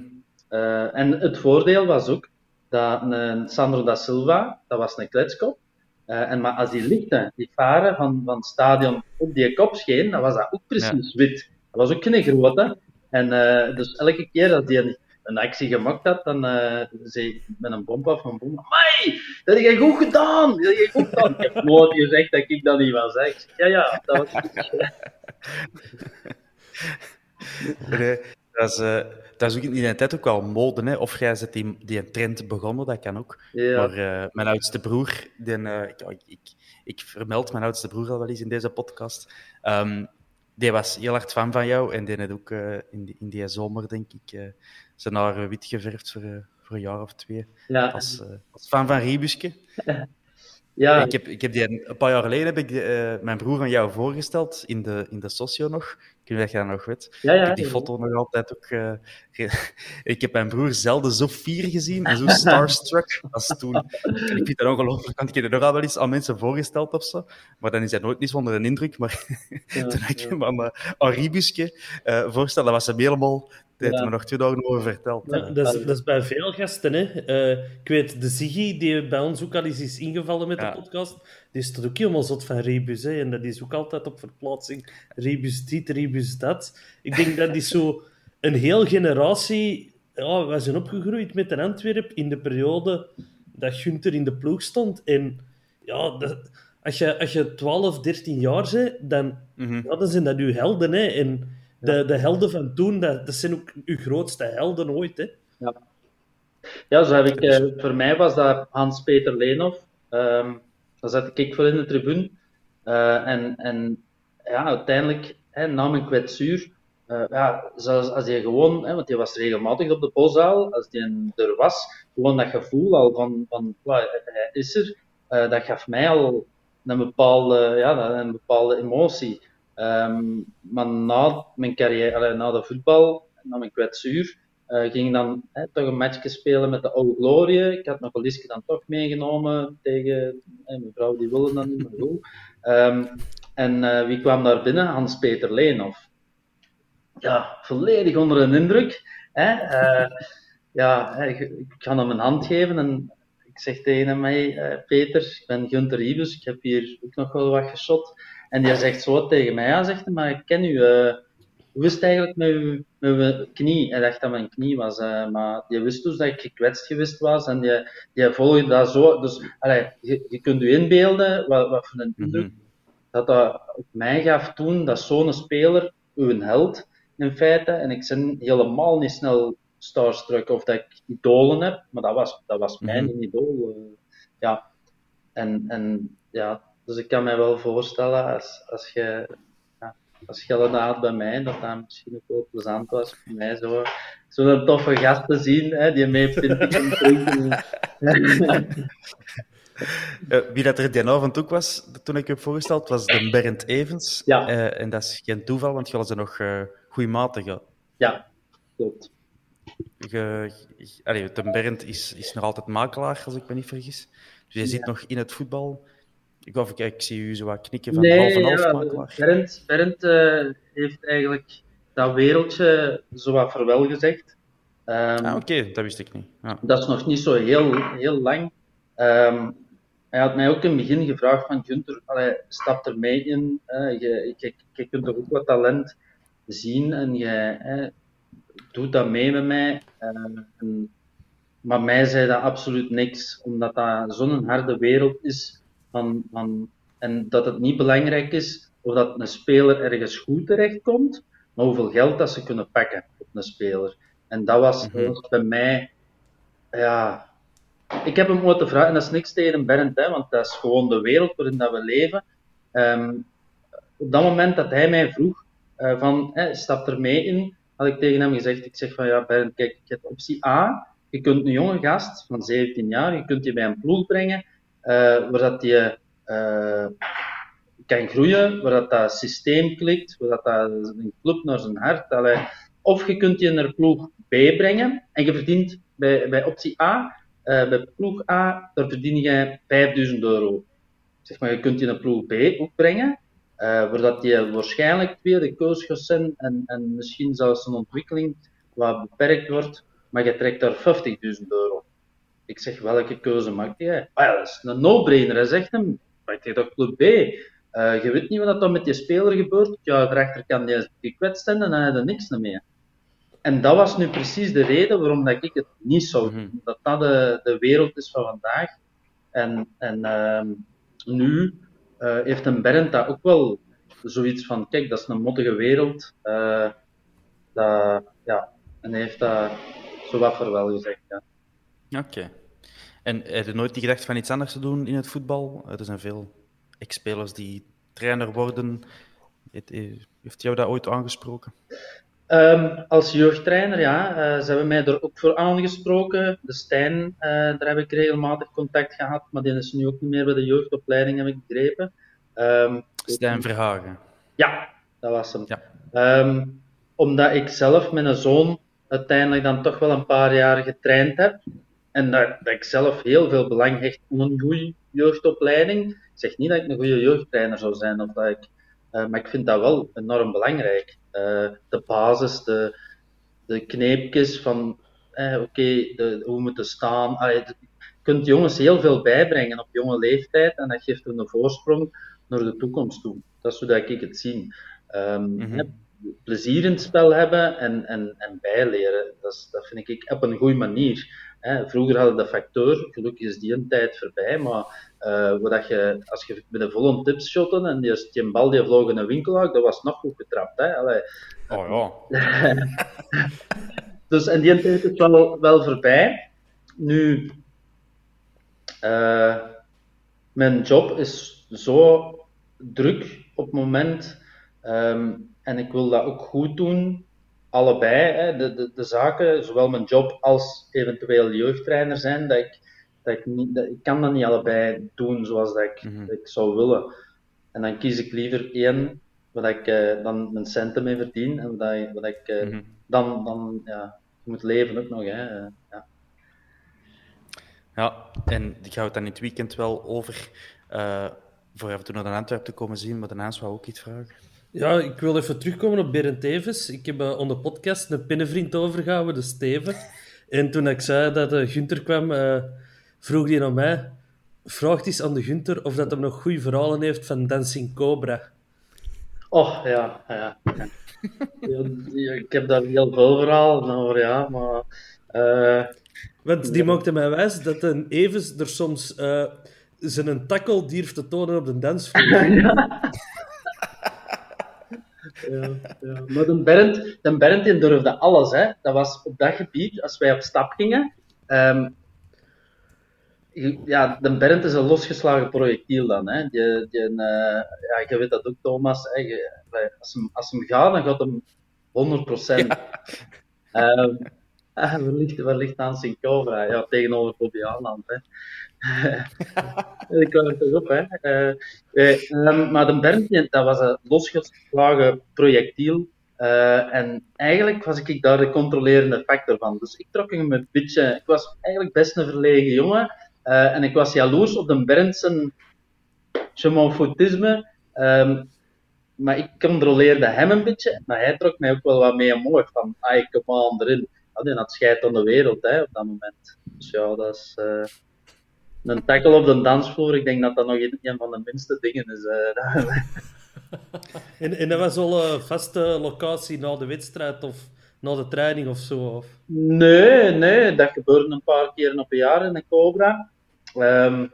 eh, en het voordeel was ook dat een Sandro da Silva, dat was een kletskop. Eh, en maar als die lichten, die varen van, van het stadion op die kop scheen, dan was dat ook precies wit. Dat was ook geen grote. En eh, dus elke keer dat die een, actie gemaakt had, dan eh, zei ik met een bom af van bom, Amai, dat heb jij goed gedaan! Dat heb jij goed gedaan! Ik heb nooit gezegd dat ik dat niet was. Hè. Ik ja, ja, dat was Nee, dat is, eh, dat is ook in die tijd ook wel mode, hè? of jij zet die, die trend begonnen, dat kan ook. Ja. Maar eh, mijn oudste broer, die, eh, ik, ik, ik vermeld mijn oudste broer al wel eens in deze podcast, Ehm, die was heel hard fan van jou en die had ook eh, in, die, in die zomer, denk ik, eh, zijn haar wit geverfd voor, eh, voor een jaar of twee. Ja, Als, eh, als fan van Ribuske. ja, Ik heb, ik heb die, een paar jaar geleden heb ik die, eh, mijn broer aan jou voorgesteld in de, in de socio nog. Ik weet je dat nog weet. ja, ja, ik heb die foto nog altijd ook. eh, ik heb mijn broer zelden zo fier gezien en zo starstruck als toen. En ik vind dat ongelooflijk, want ik heb het nog al wel eens aan mensen voorgesteld of zo. Maar dan is hij nooit niet zonder een indruk. Maar toen ik hem aan, uh, aan Ribuske eh, voorstelde, was me helemaal. Heeft Ja. me nog twee dagen over verteld. Ja, dat, is, dat is bij veel gasten. Hè. Eh, ik weet, de Ziggy, die bij ons ook al eens is ingevallen met Ja. de podcast, die is tot ook helemaal zot van Rebus. Hè. En dat is ook altijd op verplaatsing. Rebus dit, Rebus dat. Ik denk dat is zo een heel generatie... Ja, wij zijn opgegroeid met een Antwerp in de periode dat Gunther in de ploeg stond. En ja, dat, als, je, als je 12, 13 jaar bent, dan, mhm. ja, dan zijn dat uw helden. Hè. En de, de helden van toen, dat, dat zijn ook uw grootste helden ooit. Hè. Ja, zo heb ik, eh, voor mij was dat Hans-Peter Leenhoff. Ehm daar zat ik voor in de tribune. Eh, en, en ja, uiteindelijk, hè, na mijn kwetsuur, eh, ja, zoals als hij gewoon, hè, want hij was regelmatig op de boszaal, als hij er was, gewoon dat gevoel al van, van "Wauw, hij is er, dat gaf mij al een bepaalde, ja, een bepaalde emotie. Ehm, maar na mijn carrière, allee, na de voetbal, na mijn kwetsuur, Uh, ging dan hè, toch een matchje spelen met de oude Glorie. Ik had mijn valiesje dan toch meegenomen tegen hè, mijn vrouw, die wilde dan niet goed. Um, en uh, wie kwam daar binnen? Hans-Peter Leenhoff. Ja, volledig onder een indruk. Hè? Uh, ja, ik, ik ga hem een hand geven en ik zeg tegen mij, Peter, ik ben Gunter Ibus, ik heb hier ook nog wel wat geschot. En die zegt zo tegen mij, ja, zegt hij, maar ik ken u, uh, wist eigenlijk met uw, met uw knie. Hij dacht dat mijn knie was, uh, maar die wist dus dat ik gekwetst geweest was en die, die volgde dat zo. Dus allee, je, je kunt u inbeelden wat, wat voor een indruk -hmm. dat dat op mij gaf toen, dat zo'n speler, uw held in feite, en ik ben helemaal niet snel starstruck of dat ik idolen heb, maar dat was, dat was mijn -hmm. idool. Uh, ja. En, en ja, dus ik kan me wel voorstellen als, als je ja, als je had bij mij, dat dat misschien ook wel plezant was voor mij zo zo'n toffe gast te zien, hè, die mee pinten drinken. Uh, wie dat er die avond ook was, toen ik je heb voorgesteld, was de Bernd Evans. Ja. Uh, en dat is geen toeval, want je was er nog uh, maten gehad. Ja, klopt. Allee, de Bernd is, is nog altijd makelaar, als ik me niet vergis. Dus je ja. zit nog in het voetbal. Ik, ik, ik zie u zo wat knikken van nee, half en half ja, makelaar. Bernd, Bernd uh, heeft eigenlijk dat wereldje zo wat verwelgezegd. Um, ah, Oké, okay. dat wist ik niet. Ja. Dat is nog niet zo heel, heel lang. Um, hij had mij ook in het begin gevraagd van Gunther, allee, stap er mee in. Uh, je, je, je kunt er ook wat talent zien en je uh, doet dat mee met mij. En, maar mij zei dat absoluut niks, omdat dat zo'n harde wereld is. Van, van, en dat het niet belangrijk is of dat een speler ergens goed terechtkomt, maar hoeveel geld dat ze kunnen pakken op een speler. En dat was, mm -hmm. dat was bij mij, ja, ik heb hem ooit gevraagd, en dat is niks tegen Bernd, hè, want dat is gewoon de wereld waarin dat we leven. Um, op dat moment dat hij mij vroeg uh, van, hè, stap er mee in, had ik tegen hem gezegd, ik zeg van, ja Bernd, kijk, ik heb optie A, je kunt een jonge gast van 17 jaar, je kunt die bij een ploeg brengen, waar dat je uh, kan groeien, waar dat, dat systeem klikt, waar dat, dat een club naar zijn hart, allee. of je kunt je naar ploeg B brengen, en je verdient bij, bij optie A uh, bij ploeg A, daar verdien je 5000 euro. Zeg maar, je kunt je naar ploeg B ook brengen, uh, waar je waarschijnlijk tweede keus gaat zijn en, en misschien zelfs een ontwikkeling wat beperkt wordt, maar je trekt daar 50.000 euro. Ik zeg, welke keuze maak jij? Ah ja, dat is een no-brainer. Hij zegt hem, je toch club B? Uh, je weet niet wat er met die speler gebeurt. Ja, daarachter kan die gekwetst zijn en dan heb je er niks meer. En dat was nu precies de reden waarom dat ik het niet zou doen. Mm-hmm. Dat dat de, de wereld is van vandaag. En, en uh, nu uh, heeft een Bernd dat ook wel zoiets van, kijk, dat is een mottige wereld. Uh, dat, ja, en hij heeft dat zo wat voor wel gezegd, ja. Oké. Okay. En heb je nooit die gedacht van iets anders te doen in het voetbal? Er zijn veel ex-spelers die trainer worden. Heeft jou dat ooit aangesproken? Um, als jeugdtrainer, ja, uh, ze hebben mij er ook voor aangesproken. De Stijn, uh, daar heb ik regelmatig contact gehad, maar die is nu ook niet meer bij de jeugdopleiding, heb ik begrepen. Um, Stijn Verhagen. Ja, dat was hem. Ja. Um, omdat ik zelf met een zoon uiteindelijk dan toch wel een paar jaar getraind heb. En dat, dat ik zelf heel veel belang hecht aan een goede jeugdopleiding. Ik zeg niet dat ik een goede jeugdtrainer zou zijn, of dat ik, uh, maar ik vind dat wel enorm belangrijk. Uh, de basis, de, de kneepjes van eh, oké, okay, hoe moeten staan. Allee, je kunt jongens heel veel bijbrengen op jonge leeftijd en dat geeft hun een voorsprong naar de toekomst toe. Dat is hoe dat ik het zie. Um, mm-hmm. hè, plezier in het spel hebben en, en, en bijleren, dat, is, dat vind ik op een goede manier. Hè. Vroeger hadden de facteur, gelukkig is die een tijd voorbij, maar uh, dat je, als je met een volle tips shotten en die, die bal die vloog in een winkel dat was nog goed getrapt. Hè? Allee. Oh ja. dus en die tijd is wel, wel voorbij. Nu, uh, mijn job is zo druk op het moment um, en ik wil dat ook goed doen. Allebei, hè, de, de, de zaken, zowel mijn job als eventueel jeugdtrainer zijn, dat ik dat ik, niet, dat, ik kan dat niet allebei doen zoals dat ik, mm-hmm. dat ik zou willen. En dan kies ik liever één waar ik uh, dan mijn centen mee verdien en wat, wat ik uh, mm-hmm. dan, dan, ja, moet leven ook nog. Hè. Ja. ja, en ik hou het dan in het weekend wel over voor af en toe naar Antwerpen te komen zien, maar daarnaast wou ook iets vragen. Ja, ik wil even terugkomen op Berend Tevens. Ik heb uh, onder podcast een pinnenvriend overgehouden, de Steven. En toen ik zei dat uh, Gunther kwam, uh, vroeg hij naar mij... Vraag eens aan de Gunther of dat hem nog goede verhalen heeft van Dancing Cobra. Oh, ja. ja. ja ik heb daar heel veel verhalen over, ja. Maar, Want die maakte mij wijs dat een Evens er soms zijn tackle durft te tonen op de dansvloer. ja. Ja, ja. Maar de Bernd, de Bernd die durfde alles. Hè. Dat was op dat gebied, als wij op stap gingen. Um, ja, de Bernd is een losgeslagen projectiel dan. Hè. Die, die, uh, ja, je weet dat ook, Thomas. Hè. Als, hem, als hem gaat, dan gaat hem 100%. Ja. Um, ligt, waar ligt aan Sint Cobra? Ja, tegenover Bobby Aanland. Ik kwam er toch op, hè. Uh, uh, maar de Bernd, dat was een losgeslagen projectiel. Uh, en eigenlijk was ik daar de controlerende factor van. Dus ik trok hem een beetje... Ik was eigenlijk best een verlegen jongen. en ik was jaloers op de Berndsen chemonfoutisme. Um, maar ik controleerde hem een beetje. Maar hij trok mij ook wel wat mee omhoog. Van, ah, ik kom aan erin. Ja, die aan de wereld, hè, op dat moment. Dus ja, dat is een tackle op de dansvloer, ik denk dat dat nog een, van de minste dingen is. Uh, en, en dat was al een vaste locatie na de wedstrijd of na de training of zo? Of? Nee, nee, dat gebeurde een paar keer op een jaar in de Cobra. Um,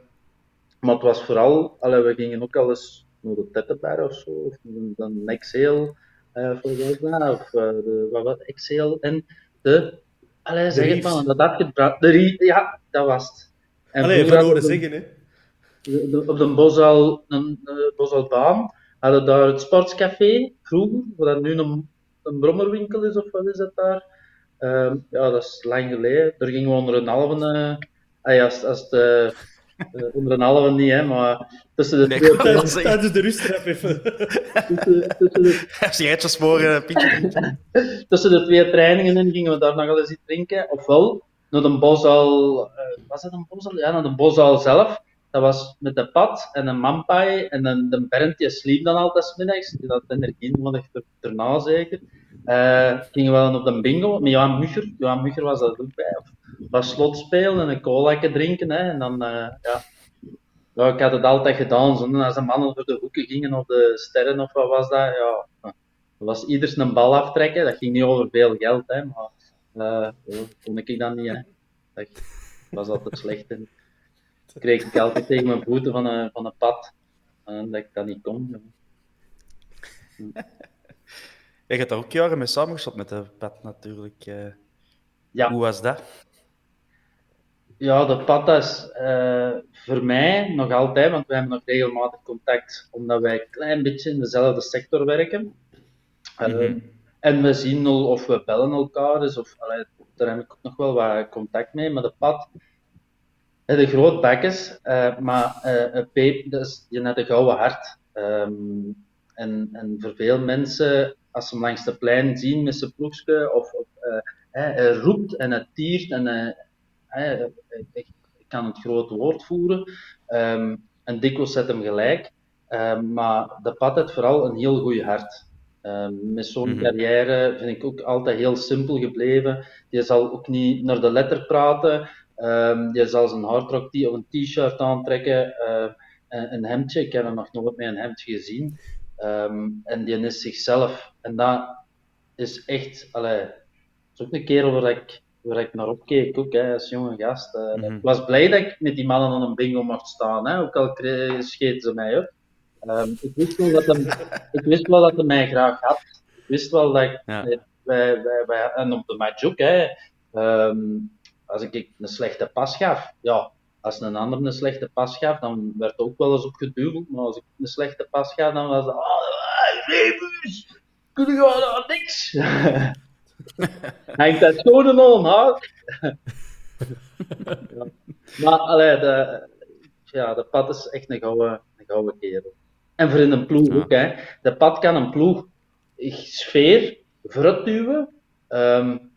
maar het was vooral, allee, we gingen ook al eens naar de Tettenberg of zo, of een Excel, uh, volgens mij, of uh, de, wat was Excel, en de, allee, zeg het maar, dat had gebracht, ja, dat was het. En Allee, even horen zeggen, hè. op de Bosal, een, een Bosalbaan hadden daar het sportscafé, vroeger, dat nu een, een brommerwinkel is, of wat is dat daar? Um, ja, dat is lang geleden. Daar gingen we onder een halve... Uh, als, als de, uh, onder een halve niet, hè, maar tussen de nee, twee... Tijdens, tijdens de rusttrap even. tussen, tussen de... Uh, Pietje. tussen de twee trainingen in gingen we daar nog wel eens iets drinken. Ofwel, naar de Bosal, uh, was dat een Bosal? Ja, naar de Bosal zelf. Dat was met de pad en een mampai en een, de Bernd sliep dan altijd middags. Die had energie nodig erna zeker. Uh, gingen we dan op de bingo met Johan Mugger. Johan Mugger was dat ook bij. Was slot spelen en een cola drinken. Hè. En dan, uh, ja. ja. Ik had het altijd gedaan. Zo, als de mannen door de hoeken gingen of de sterren of wat was dat. Ja, dat was ieders een bal aftrekken. Dat ging niet over veel geld. Hè, maar uh, oh, kon ik dan niet, hè. Dat was altijd slecht. En kreeg ik altijd tegen mijn voeten van een, van een pad. En dat ik dat niet kon. Je hebt daar ook jaren mee samengesteld met de pad natuurlijk. Uh, ja. Hoe was dat? Ja, de pad is uh, voor mij nog altijd, want wij hebben nog regelmatig contact, omdat wij een klein beetje in dezelfde sector werken. Mm -hmm. En we zien of we bellen elkaar, dus of, allee, daar heb ik nog wel wat contact mee, maar de pad, de groot bekjes, uh, maar uh, Peep, dus, je net een gouden hart. Um, en, en voor veel mensen, als ze hem langs de plein zien met zijn ploegje, of, of uh, hij roept en het tiert en ik, kan het grote woord voeren. Um, en dikwijls zet hem gelijk. Um, maar de pad heeft vooral een heel goed hart. Um, met zo'n mm-hmm. carrière vind ik ook altijd heel simpel gebleven. Je zal ook niet naar de letter praten. Um, je zal zijn hardrock of een t-shirt aantrekken. Uh, een, een, hemdje. Ik heb hem nog nooit met een hemdje gezien. Um, en die is zichzelf. En dat is echt. Allee, dat is ook een kerel waar ik, waar ik naar opkeek, ook hè, als jonge gast. Uh, mm-hmm. Ik was blij dat ik met die mannen aan een bingo mocht staan. Hè, ook al scheten ze mij op. Um, ik, wist wel dat hem, ik wist wel dat hij mij graag had. Ik wist wel dat ik, ja. wij, wij, wij, en op de match ook, hè, um, als ik een slechte pas gaf, ja, als een ander een slechte pas gaf, dan werd ook wel eens op geduweld. Maar als ik een slechte pas gaf, dan was het, oh, Rebus, kun je gewoon niks. Hangt dat een onhaak. ja. Maar, allee, de, ja, de pad is echt een gouden, een gouden kerel. En voor in een ploeg ook. Hè. De pad kan een ploeg sfeer vooruitduwen. Um,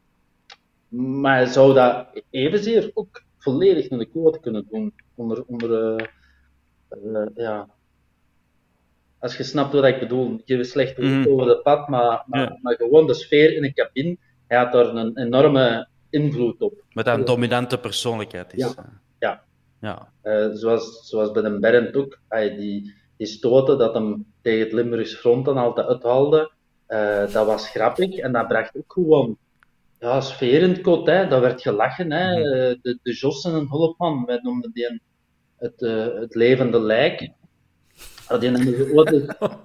maar hij zou dat evenzeer ook volledig naar de kloot kunnen doen. Onder, onder uh, uh, ja. Als je snapt wat ik bedoel. Ik geef slecht mm. over de pad, maar, maar, ja. maar, gewoon de sfeer in een cabine, hij had daar een enorme invloed op. Met een dominante persoonlijkheid is. Ja. ja. ja. Uh, zoals, zoals bij de Berend ook. die, die stoten dat hem tegen het Limburgs front dan altijd uithaalde, dat was grappig en dat bracht ook gewoon ja, sfeer in het kot, hè. dat werd gelachen. Hè. Mhm. Eh, de, de Jos en een hulpman, wij noemden die een, het, uh, het levende lijk. Die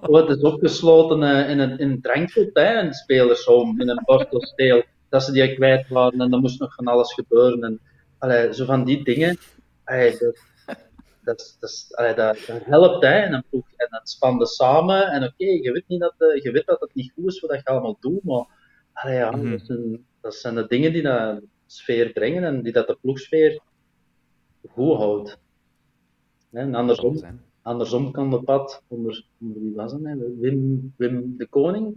ooit is, opgesloten uh, in, een, in een drankgoed, hè, een in een borstelsteel, dat ze die kwijt waren en dan moest nog van alles gebeuren. En, allee, zo van die dingen, allee, dat, dat, dat, allee, dat, helpt, hè, en, ploeg, en dat spande samen. En oké, okay, je, weet niet dat, je weet dat het niet goed is wat je allemaal doet, maar allee, ja, mm -hmm. dat een, dat zijn de dingen die dat sfeer brengen en die dat de ploegsfeer goed houdt. En andersom, andersom kan de pad onder, onder wie was het? Wim, Wim de Koning.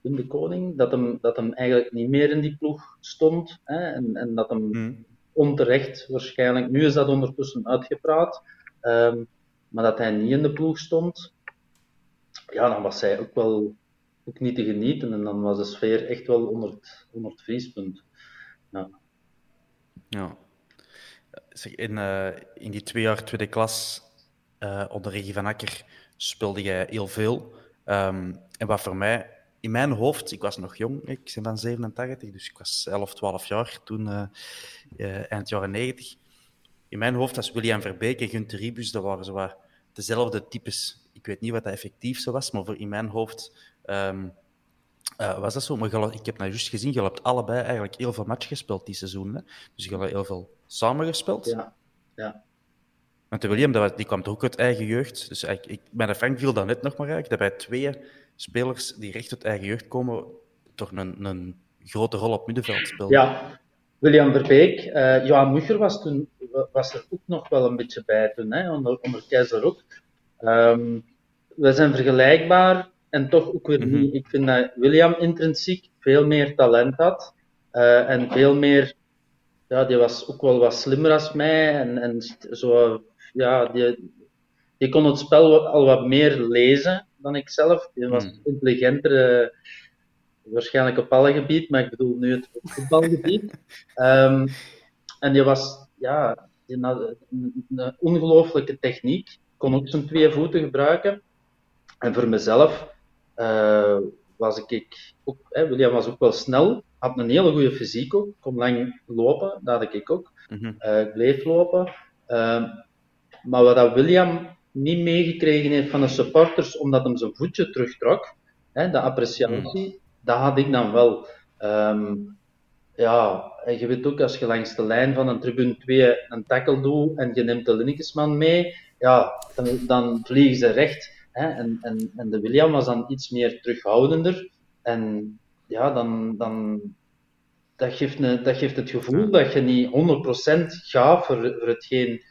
Wim de Koning, dat hem, dat hem eigenlijk niet meer in die ploeg stond. Hè, en, en dat hem hmm. onterecht waarschijnlijk, nu is dat ondertussen uitgepraat, um, maar dat hij niet in de ploeg stond. Ja, dan was hij ook wel ook niet te genieten. En dan was de sfeer echt wel onder het, onder het vriespunt. Ja. in, uh, in die twee jaar tweede klas uh, onder Regie van Akker speelde jij heel veel. Um, en wat voor mij, in mijn hoofd, ik was nog jong, ik ben van 87, dus ik was 11, 12 jaar toen, uh, eind jaren 90. In mijn hoofd was William Verbeek en Gunther Ribus, dat waren zo dezelfde types. Ik weet niet wat dat effectief zo was, maar voor in mijn hoofd Um, uh, was dat zo? Maar ik heb nou juist gezien, je hebt allebei eigenlijk heel veel match gespeeld die seizoen. Hè? Dus je hebt heel veel samengespeeld. Ja, ja. Want de William, dat, die kwam toch ook uit eigen jeugd. Dus ik, ik, de Frank viel dat net nog maar eigenlijk, dat bij twee spelers die recht uit eigen jeugd komen, toch een, een grote rol op middenveld speelden. Ja, William Verbeek. Uh, Johan Mucher was, toen, was er ook nog wel een beetje bij toen, hè, onder, onder Keizer ook. Um, we zijn vergelijkbaar en toch ook weer niet. Mhm. Ik vind dat William intrinsiek veel meer talent had. Uh, en veel meer, ja, die was ook wel wat slimmer als mij. En, en zo, ja, die, die kon het spel al wat meer lezen dan ik zelf. Die was mm. intelligenter, uh, waarschijnlijk op alle gebied, maar ik bedoel nu het voetbalgebied. um, en die was, ja, die had een, ongelooflijke techniek. Kon ook zijn twee voeten gebruiken. En voor mezelf, uh, was ik ook, hè, William was ook wel snel, had een hele goede fysiek ook, kon lang lopen, dat had ik ook. Mm -hmm. bleef lopen. Uh, maar wat dat William niet meegekregen heeft van de supporters, omdat hem zijn voetje terugtrok, hè, de appreciatie, mm. Dat had ik dan wel. Um, ja, en je weet ook, als je langs de lijn van een tribune 2 een tackle doet en je neemt de Linnekesman mee, ja, dan, dan vliegen ze recht. Hè? En, en, en de William was dan iets meer terughoudender. En ja, dan, dan, dat, geeft een, dat geeft het gevoel dat je niet 100% gaat voor, voor, hetgeen,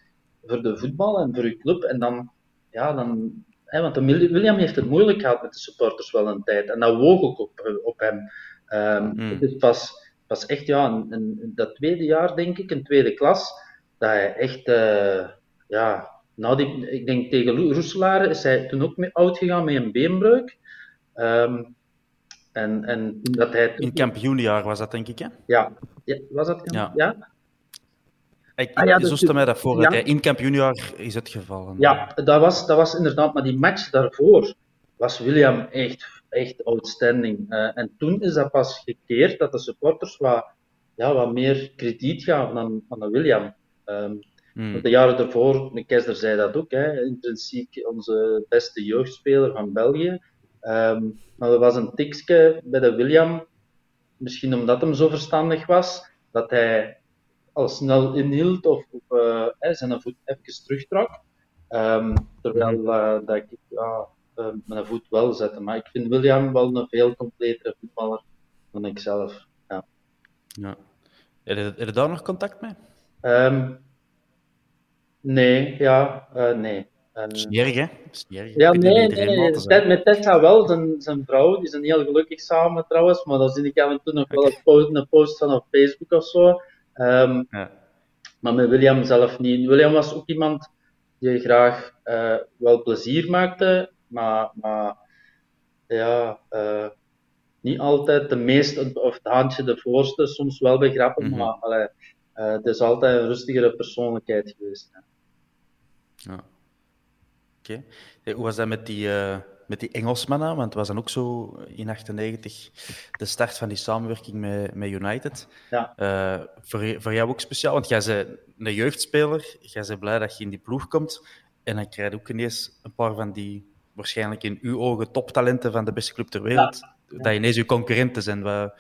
voor de voetbal en voor je club. En dan, ja, dan, hè, want William heeft het moeilijk gehad met de supporters wel een tijd. En dat woog ook op, op hem. Um, mm. Het is pas, pas echt, ja, in, dat tweede jaar, denk ik, een tweede klas, dat hij echt, uh, ja, nou, die, ik denk tegen Roeselaar is hij toen ook mee oud gegaan met een beenbreuk. Um, en, en dat hij In kampioenjaar was dat, denk ik, hè? Ja. ja was dat? Ja. ja? Ik, ah, ja, dus, mij dat voor, ja. in kampioenjaar is het gevallen. Ja, dat was, dat was inderdaad, maar die match daarvoor was William echt, echt outstanding. Uh, en toen is dat pas gekeerd dat de supporters wat, ja, wat meer krediet gaven aan, aan de William. Um, Hmm. De jaren daarvoor, de Keizer zei dat ook, hè, intrinsiek onze beste jeugdspeler van België. Um, maar er was een tikje bij de William, misschien omdat hem zo verstandig was, dat hij al snel inhield of, of uh, zijn voet even terugtrok. Um, terwijl uh, dat ik ja, uh, mijn voet wel zette. Maar ik vind William wel een veel completere voetballer dan ik zelf. Ja. Ja. Heb, je, heb je daar nog contact mee? Um, Nee, ja, uh, nee. Smerig, hè? Ja, nee, nee. met Tessa wel, zijn, zijn vrouw, die zijn heel gelukkig samen trouwens, maar dan zie ik af en toe nog wel een post, een post van op Facebook of zo. Ehm, Ja. maar met William zelf niet. William was ook iemand die graag eh, wel plezier maakte, maar, maar ja, eh, niet altijd de meest, of het handje de voorste, soms wel bij grappen, Mhm. maar allee, eh, het is altijd een rustigere persoonlijkheid geweest. hè. Ja. Oké. Hoe was dat met die, met die Engelsmannen? Want het was dan ook zo in 98 de start van die samenwerking met, met United. Ja. Eh, voor, voor jou ook speciaal, want jij bent een jeugdspeler. Jij bent blij dat je in die ploeg komt. En dan krijg je ook ineens een paar van die, waarschijnlijk in uw ogen, toptalenten van de beste club ter wereld. Dat ineens uw concurrenten zijn.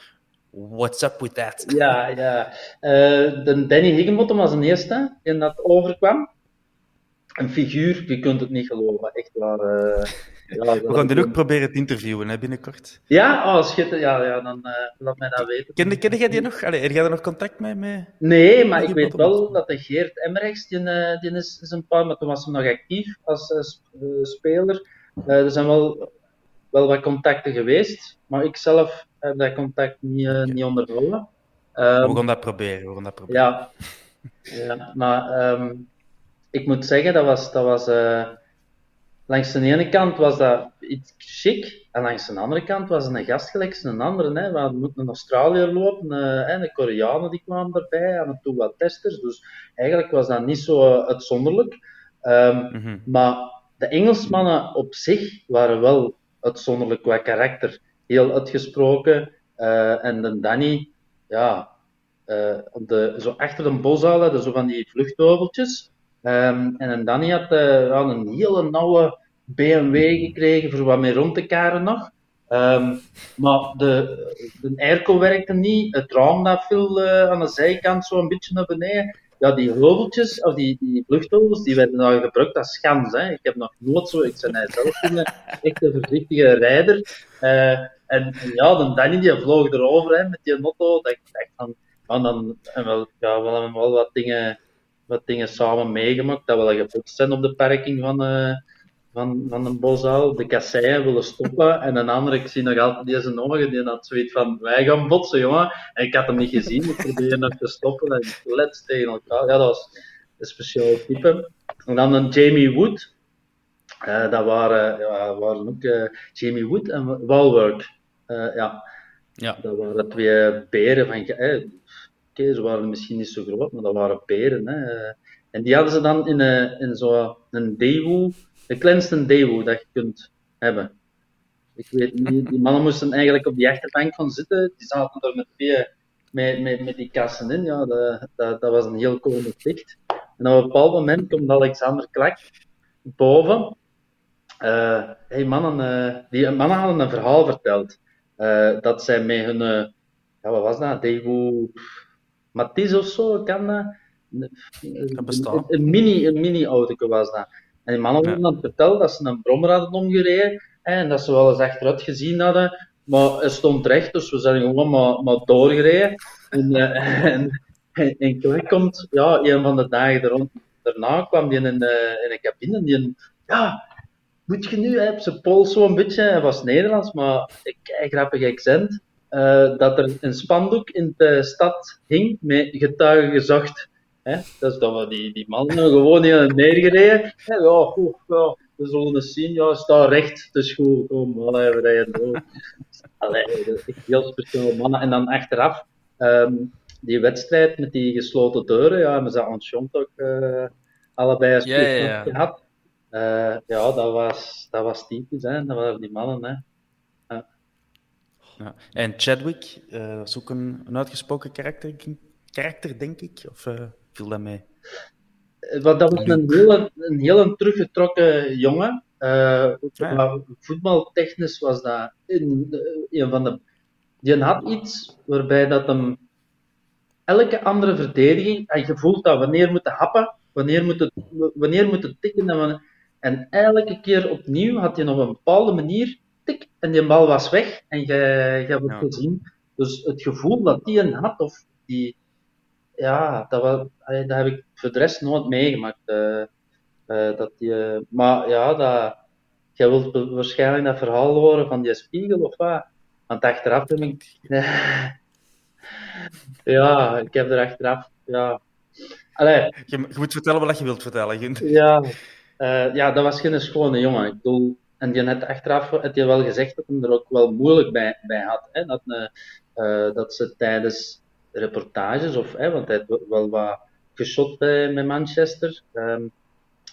What's up with that? Ja, ja. Eh, de Danny Higginbottom was een eerste die dat overkwam. Een figuur, je kunt het niet geloven. Echt waar. eh, We gaan die ook proberen te interviewen hè, binnenkort. Ja, oh, schitterend. Ja, ja, dan eh, laat mij dat weten. Kende, kende jij die nog? Allee, heb jij er nog contact mee? mee? Nee, maar ik weet wel dat de Geert Emmerichs, die, eh, die is, is een paar, maar toen was hij nog actief als eh, sp- speler. Er zijn wel, wel wat contacten geweest, maar ik zelf heb dat contact niet, niet onderhouden. Ehm, We gaan dat proberen. We gaan dat proberen. Ja, ja maar ehm, ik moet zeggen, dat was, dat was langs de ene kant was dat iets chic, en langs de andere kant was het een gast gelijk een andere. Hè. We moeten een Australiër lopen, eh, en de Koreanen die kwamen erbij, en toe wat testers. Dus eigenlijk was dat niet zo eh, uitzonderlijk. Ehm, Mhm. maar de Engelsmannen op zich waren wel uitzonderlijk qua karakter. Heel uitgesproken. eh, en de Danny, ja, eh, op de, zo achter de boshouder hadden zo van die vluchtheuveltjes. Ehm, en Danny had eh, ja, een hele nauwe BMW gekregen voor wat mee rond te karen nog. Ehm, maar de, de airco werkte niet, het raam dat viel eh, aan de zijkant zo een beetje naar beneden. Ja, die heuveltjes, of die, die die werden nou gebruikt als schans. Hè. Ik heb nog nooit zo, ik ben hij zelf een echt een voorzichtige rijder. Eh, en, ja, de Danny die vloog erover hè, met die motto. Dat ik dacht van, ja, dan, en wel, ja, we hebben wel wat dingen, wat dingen samen meegemaakt. Dat we wel gebotst zijn op de parking van, eh, van, van een boszaal. De kasseien willen stoppen. En een andere, ik zie nog altijd deze ogen, die had zoiets van, wij gaan botsen, jongen. En ik had hem niet gezien. Ik probeerde nog te stoppen. En let's tegen elkaar. Ja, dat was een speciaal type. En dan een Jamie Wood. Eh, dat waren, ja, waren ook eh, Jamie Wood en Walwork. Eh, ja, Ja. dat waren twee beren van... eh, Oké, ze waren misschien niet zo groot, maar dat waren beren. Hè. Eh, En die hadden ze dan in, een in zo'n Daewoo, de kleinste Daewoo dat je kunt hebben. Ik weet niet, die mannen moesten eigenlijk op die achterbank gaan zitten. Die zaten er met met, met, die kassen in. Ja, dat, dat, was een heel licht. En op een bepaald moment komt Alexander Klak boven. Eh, hey mannen, eh, die mannen hadden een verhaal verteld. Eh, dat zij met hun, eh, ja, wat was dat? Daewoo Matisse of zo, kan dat? Een- Dat bestaat. Een, een mini, een mini auto was dat. En die mannen Ja. hadden dan verteld dat ze een brommer hadden omgereden en dat ze wel eens achteruit gezien hadden, maar hij stond recht, dus we zijn gewoon maar, maar doorgereden. En, eh, en, en, en Klak komt, ja, een van de dagen daarna kwam die in, een, eh, in een cabine en die, ja, moet je nu, hè, op zijn pols zo'n beetje, hij was Nederlands, maar een kei grappig accent, eh, dat er een spandoek in de stad hing met getuigen gezocht. Hè? Dus dat we die, die mannen gewoon heel neergereden. Hè, ja, goed, ja, we zullen eens zien. Ja, sta recht, het is goed. Kom, allee, we rijden door. Allee, dat is heel speciaal mannen. En dan achteraf, ehm, die wedstrijd met die gesloten deuren, ja, hebben ze aan ook eh, allebei een ja. stuk gehad. Eh, ja, dat was, dat was typisch, hè. dat waren die mannen. Hè. Ja. En Chadwick, eh, dat is ook een, een uitgesproken karakter, karakter, denk ik. Of eh, viel dat mee? Eh, Want dat was een hele, een teruggetrokken jongen. Ja. maar voetbaltechnisch was dat een van de. Die had iets waarbij dat hem elke andere verdediging, en je voelt dat wanneer moet happen, wanneer moet het, wanneer moet het tikken. En, wanneer- en elke keer opnieuw had hij op een bepaalde manier tik en die bal was weg en je, je wordt Ja. gezien. Dus het gevoel dat die een had, of die, ja, dat, allee, dat heb ik voor de rest nooit meegemaakt. eh. Uh, dat die, maar ja, dat, jij wilt waarschijnlijk dat verhaal horen van die spiegel of wat? Want achteraf heb ik. ja, ik heb er achteraf. Ja. Allee. Je, je moet vertellen wat je wilt vertellen. Ja, ja, dat was geen schone jongen. Ik bedoel, en die net achteraf had je wel gezegd dat hij er ook wel moeilijk bij, bij had. Hè? Dat, uh, dat ze tijdens reportages, of, hè, want hij had wel wat geschot bij, met Manchester, um,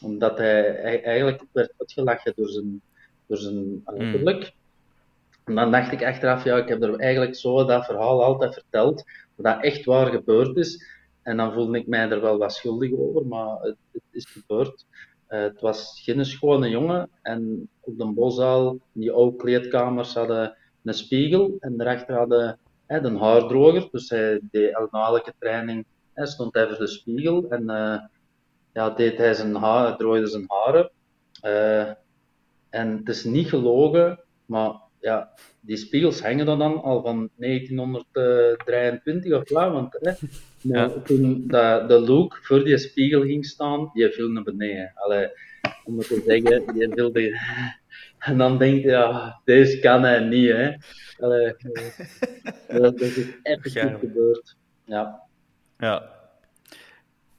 omdat hij, hij, eigenlijk werd uitgelachen door zijn, door zijn uiterlijk. Mm. En dan dacht ik achteraf, ja, ik heb er eigenlijk zo dat verhaal altijd verteld, dat echt waar gebeurd is. En dan voelde ik mij er wel wat schuldig over, maar het, het is gebeurd. Uh, het was geen schone jongen. En op de boszaal, in die oude kleedkamers, hadden een spiegel. En daarachter hadden hè, een haardroger. Dus hij deed elke training stond hij voor de spiegel. En uh, ja, deed hij zijn haar, drooide zijn haren. Uh, en het is niet gelogen, maar ja, die spiegels hangen dan al van 1923 of wat, want hè, ja. toen de, de Luke voor die spiegel ging staan, die viel naar beneden. Allee, om het te zeggen, die wilde... En dan denk je, ja, deze kan hij niet, hè. Allee, dat, is effectief gebeurd. Ja. Ja.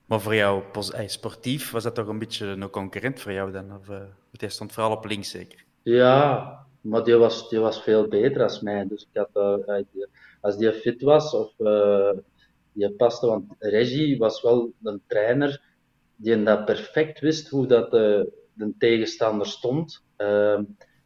Maar voor jou, sportief, was dat toch een beetje een concurrent voor jou dan? Of uh, hij stond vooral op links zeker? Ja, maar die was, die was veel beter als mij. Dus ik had, uh, als die fit was, of uh, die paste, want Reggie was wel een trainer die dat perfect wist hoe dat de, de tegenstander stond. Uh,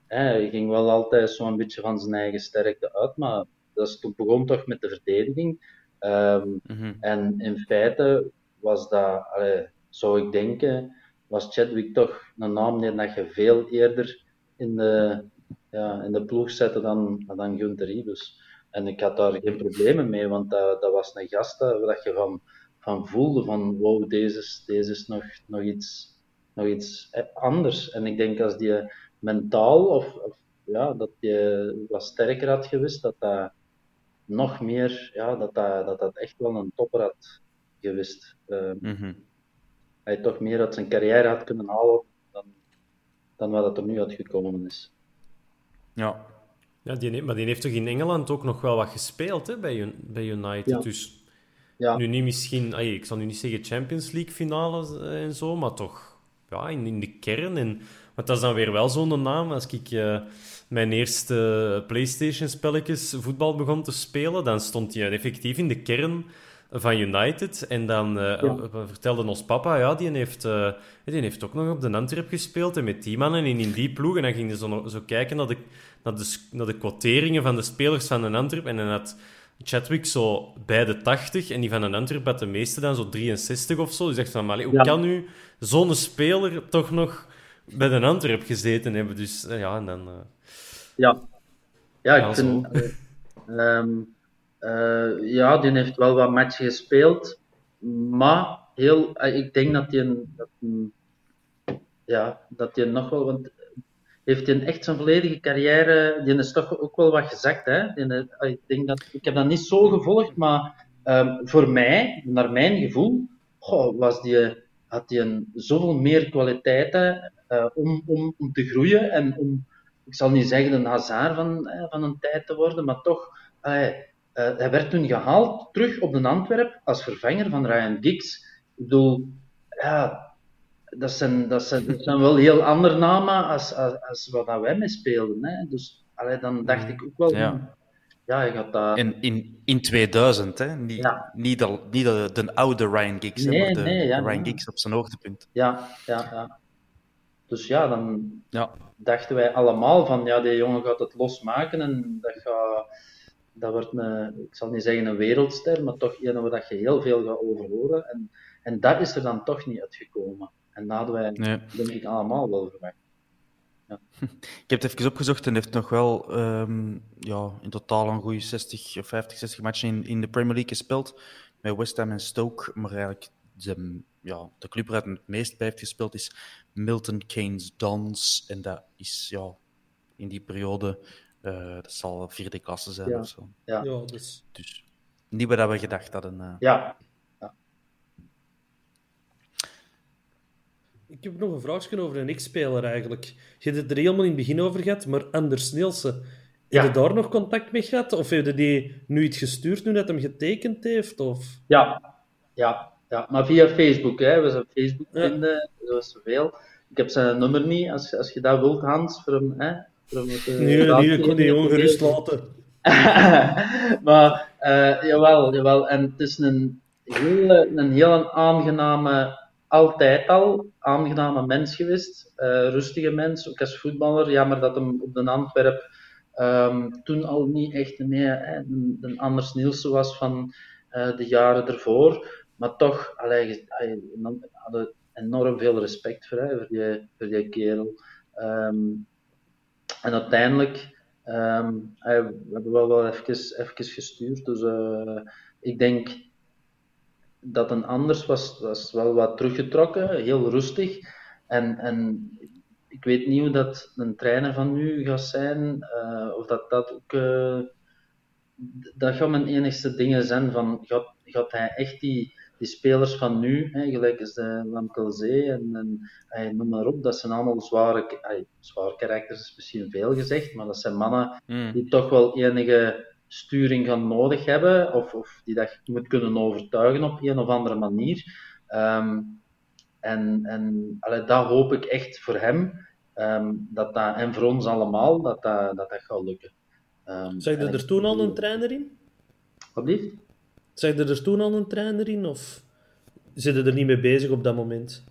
hij ging wel altijd zo'n beetje van zijn eigen sterkte uit, maar dat is, toen begon toch met de verdediging. Um, mm-hmm. En in feite was dat, allee, zou ik denken, was Chadwick toch een naam die dat je veel eerder in de, ja, in de ploeg zette dan, dan Gunther Ibus. En ik had daar geen problemen mee, want dat, dat was een gast dat je van, van voelde van wow, deze is, deze is nog, nog, iets, nog iets anders. En ik denk als die mentaal of, of ja, dat die wat sterker had geweest, dat dat nog meer, ja, dat dat, dat, dat echt wel een topper had geweest. Uh, mm-hmm. Hij toch meer uit zijn carrière had kunnen halen dan, dan wat het er nu uitgekomen is. Ja. Ja die, maar die heeft toch in Engeland ook nog wel wat gespeeld hè, bij, bij United. Ja. Dus ja. nu niet misschien, ay, ik zal nu niet zeggen Champions League finales eh, en zo, maar toch ja, in, in de kern. En, want dat is dan weer wel zo'n naam. Als ik uh, mijn eerste PlayStation-spelletjes voetbal begon te spelen, dan stond hij effectief in de kern van United. En dan uh, ja. vertelde ons papa, ja, die heeft, uh, die heeft ook nog op de Antwerp gespeeld en met die mannen en in die ploeg. En dan ging hij zo, zo kijken naar de, naar, de, naar de quoteringen van de spelers van de Antwerp. En dan had Chadwick zo bij de 80 en die van de Antwerp had de meeste dan zo 63 of zo. Dus zegt van, maar hoe kan nu zo'n speler toch nog bij de Antwerp gezeten hebben? Dus ja, en dan... ja. Ja, ik vind... Um, uh, ja, die heeft wel wat matchen gespeeld. Maar heel, eh, ik denk dat hij dat ja, dat hij nog wel, want heeft hij echt zijn volledige carrière, die is toch ook wel wat gezakt. Hè? Die, eh, ik, denk dat, ik heb dat niet zo gevolgd, maar um, voor mij, naar mijn gevoel, was die, had hij zoveel meer kwaliteiten uh, om, om, om te groeien en om, ik zal niet zeggen een hazard van, van een tijd te worden, maar toch, uh, hij werd toen gehaald terug op de Antwerp als vervanger van Ryan Giggs. Ik bedoel, ja, dat zijn, dat zijn, dat zijn wel heel andere namen als, als, als wat wij mee speelden. Hè. Dus allee, dan dacht ik ook wel. Ja. Ja, ik had dat... in, in, in 2000, hè? Niet, ja. niet, de, niet de, de oude Ryan Giggs, nee, maar de, nee, ja, Ryan Giggs op zijn hoogtepunt. Ja, ja, ja. Dus ja, dan ja. dachten wij allemaal van, ja, die jongen gaat het losmaken en dat gaat dat wordt een, ik zal niet zeggen een wereldster, maar toch een waar dat je heel veel gaat over horen. En, en dat is er dan toch niet uitgekomen. En dat hadden wij, nee. denk ik, allemaal wel verwacht. Ja. Ik heb het even opgezocht en heeft nog wel um, ja, in totaal een goede 60, 50, 60 matchen in, in de Premier League gespeeld. Met West Ham en Stoke. Maar eigenlijk de, ja, de club waar hij het meest bij heeft gespeeld is Milton Keynes Dons. En dat is ja, in die periode uh, dat zal vierde klasse zijn ja. of zo. Ja, ja dus... dus niet wat we gedacht hadden. Uh... Ja. Ik heb nog een vraagje over een ex-speler eigenlijk. Je hebt het er helemaal in het begin over gehad, maar Anders Nielsen. Ja. Heb je daar nog contact mee gehad? Of heb je die nu iets gestuurd nu dat hem getekend heeft? Of... Ja, ja, ja, maar via Facebook. Hè. We zijn Facebook Ja. vinden, dat is zoveel. Ik heb zijn nummer niet, als, als je dat wilt, Hans, voor hem, hè, voor hem te Nee, nee, ik kon die ongerust laten. maar eh, jawel, jawel. En het is een hele, een heel aangename, altijd al aangename mens geweest. Eh, rustige mens, ook als voetballer. Jammer dat hem op de Antwerp ehm, toen al niet echt meer een, een Anders Nielsen was van eh, de jaren ervoor. Maar toch, allee, hadden enorm veel respect voor, hè, voor, die, voor die kerel. Ehm, en uiteindelijk, hij- we hebben wel, wel even, even gestuurd. Dus eh, ik denk dat een anders was, was wel wat teruggetrokken, heel rustig. En, en ik weet niet hoe dat een trainer van nu gaat zijn, eh, of dat dat ook. eh, dat gaat mijn enigste dingen zijn van, gaat, gaat hij echt die, die spelers van nu, hè, gelijk als de Lamkelzee en, en hey, noem maar op, dat zijn allemaal zware, zware karakters, is misschien veel gezegd, maar dat zijn mannen die toch wel enige sturing gaan nodig hebben, of, of die dat je moet kunnen overtuigen op een of andere manier. Ehm, en en allee, dat hoop ik echt voor hem, ehm, dat dat, en voor ons allemaal, dat dat, dat, dat gaat lukken. Ehm, Zeg je er toen al een trainer in? Alsjeblieft? Zeg je er toen al een trainer in? Of zit je er niet mee bezig op dat moment?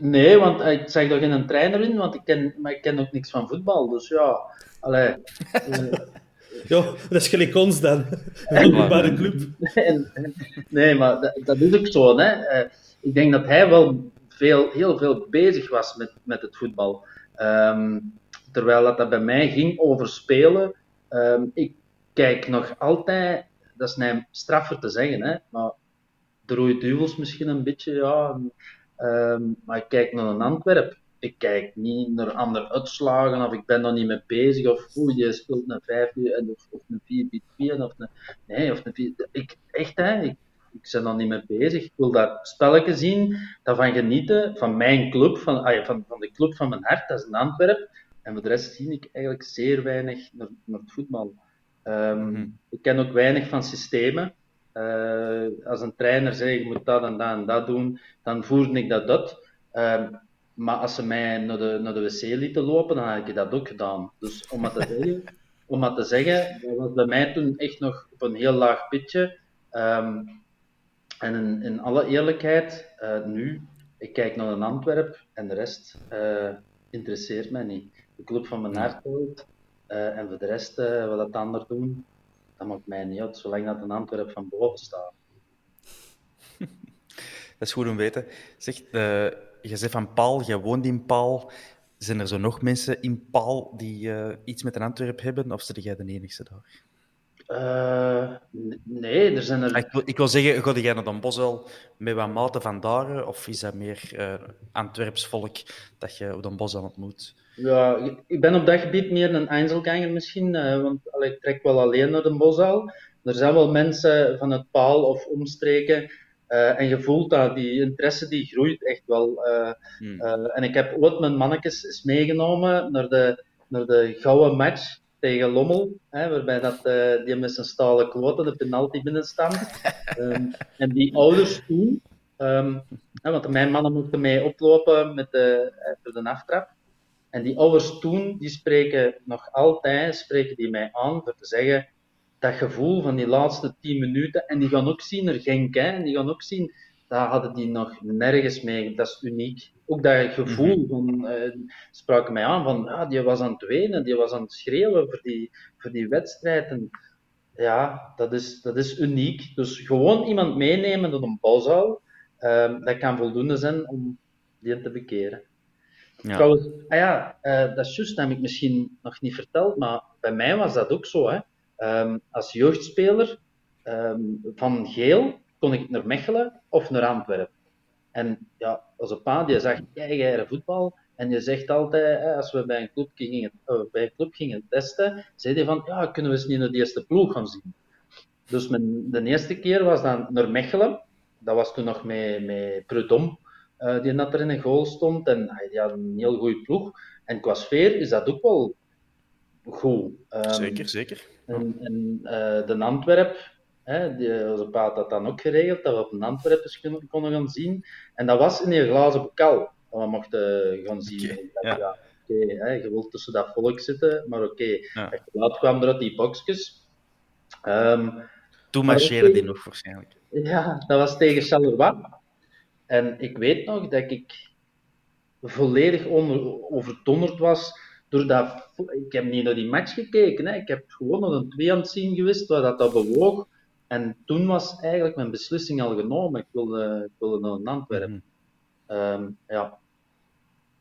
Nee, want eh, ik zeg er geen trainer in, want ik ken, maar ik ken ook niks van voetbal. Dus ja, allee. Ja, dat is gelijk ons dan. Bij de club. Nee, maar dat, dat is ook zo. Hè. Eh, ik denk dat hij wel veel, heel veel bezig was met, met het voetbal. Ehm, terwijl dat, dat bij mij ging over spelen. Ehm, ik kijk nog altijd, dat is een straffer te zeggen, hè, maar de Rode Duvels misschien een beetje, ja. Ehm, maar ik kijk naar een Antwerp. Ik kijk niet naar andere uitslagen of ik ben er niet mee bezig of oeh, je speelt een 5 of, of een 4 4 of een nee, of een 4 ik echt hè, ik, ik ben er niet mee bezig. Ik wil dat spelletje zien, daarvan genieten van mijn club, van, ah van, van de club van mijn hart, dat is een Antwerp. En voor de rest zie ik eigenlijk zeer weinig naar, naar het voetbal. Ehm, Ik ken ook weinig van systemen. Eh, als een trainer zegt, je moet dat en dat en dat doen, dan voerde ik dat. Ehm, maar als ze mij naar de, naar de wc lieten lopen, dan had ik dat ook gedaan. Dus om maar te zeggen, om maar te zeggen dat was bij mij toen echt nog op een heel laag pitje. Ehm, en in, in alle eerlijkheid, eh, nu, ik kijk naar een Antwerp en de rest eh, interesseert mij niet. De club van mijn hart eh, en voor de rest, wat dat ander doen, dat maakt mij niet uit, zolang dat een Antwerp van boven staat. Dat is goed om te weten. Zeg, je zegt van Paal, je woont in Paal. Zijn er zo nog mensen in Paal die eh, iets met een Antwerp hebben, of zit jij de enigste daar? Eh, nee, er zijn er... Ah, Ik wil, ik wil zeggen, ga jij naar Den Bosch wel met wat maten van daar, of is dat meer eh Antwerps volk dat je op Den Bosch dan ontmoet? Ja, ik- ben op dat gebied meer een Einzelganger misschien, eh, want allee, ik trek wel alleen naar de Bosuil. Er zijn wel mensen van het Paal of omstreken eh, en je voelt dat die interesse die groeit echt wel. eh, Hmm. eh, en ik heb ooit mijn mannetjes eens meegenomen naar de, naar de gouden match tegen Lommel, hè, waarbij dat, die met zijn stalen kloten de penalty binnenstand. Ehm, en die ouders toen, ehm, hè, want mijn mannen mochten mee oplopen met de, voor de aftrap. En die ouders toen, die spreken nog altijd, spreken die mij aan voor te zeggen, dat gevoel van die laatste tien minuten, en die gaan ook zien naar Genk, hè, en die gaan ook zien, dat hadden die nog nergens mee, dat is uniek. Ook dat gevoel van, eh, spraken mij aan van, ja, die was aan het wenen, die was aan het schreeuwen voor die, voor die wedstrijd. En ja, dat is, dat is uniek. Dus gewoon iemand meenemen tot een bosuil, ehm, dat kan voldoende zijn om die te bekeren. Ja. Trouwens, ah ja, eh, dat is juist, dat heb ik misschien nog niet verteld, maar bij mij was dat ook zo. Hè. Ehm, als jeugdspeler ehm, van Geel kon ik naar Mechelen of naar Antwerpen. En ja, onze pa die zag eigen voetbal en je zegt altijd, hè, als we bij een, club gingen, eh, bij een club gingen testen, zei hij van, ja, kunnen we eens niet naar de eerste ploeg gaan zien. Dus mijn, de eerste keer was dan naar Mechelen. Dat was toen nog met, met uh, die net er in een goal stond. En die had een heel goede ploeg. En qua sfeer is dat ook wel goed. Um, zeker, zeker. En, en uh, de Antwerp, hè, die, onze paat had dan ook geregeld, dat we op een Antwerp konden gaan zien. En dat was in een glazen bokal, dat we mochten gaan zien. Okay, ja. ja oké, okay, je wilt tussen dat volk zitten, maar oké. Okay. Ja. Laat kwam er uit die boxjes. Um, Toen marcheerde die nog waarschijnlijk. Ja, dat was tegen Charleroi. En ik weet nog dat ik volledig onder, overdonderd was door dat... Ik heb niet naar die match gekeken, hè. ik heb gewoon naar een twee aan het zien geweest waar dat, dat bewoog. En toen was eigenlijk mijn beslissing al genomen. Ik wilde, ik wilde naar Antwerpen. Mm um, ja.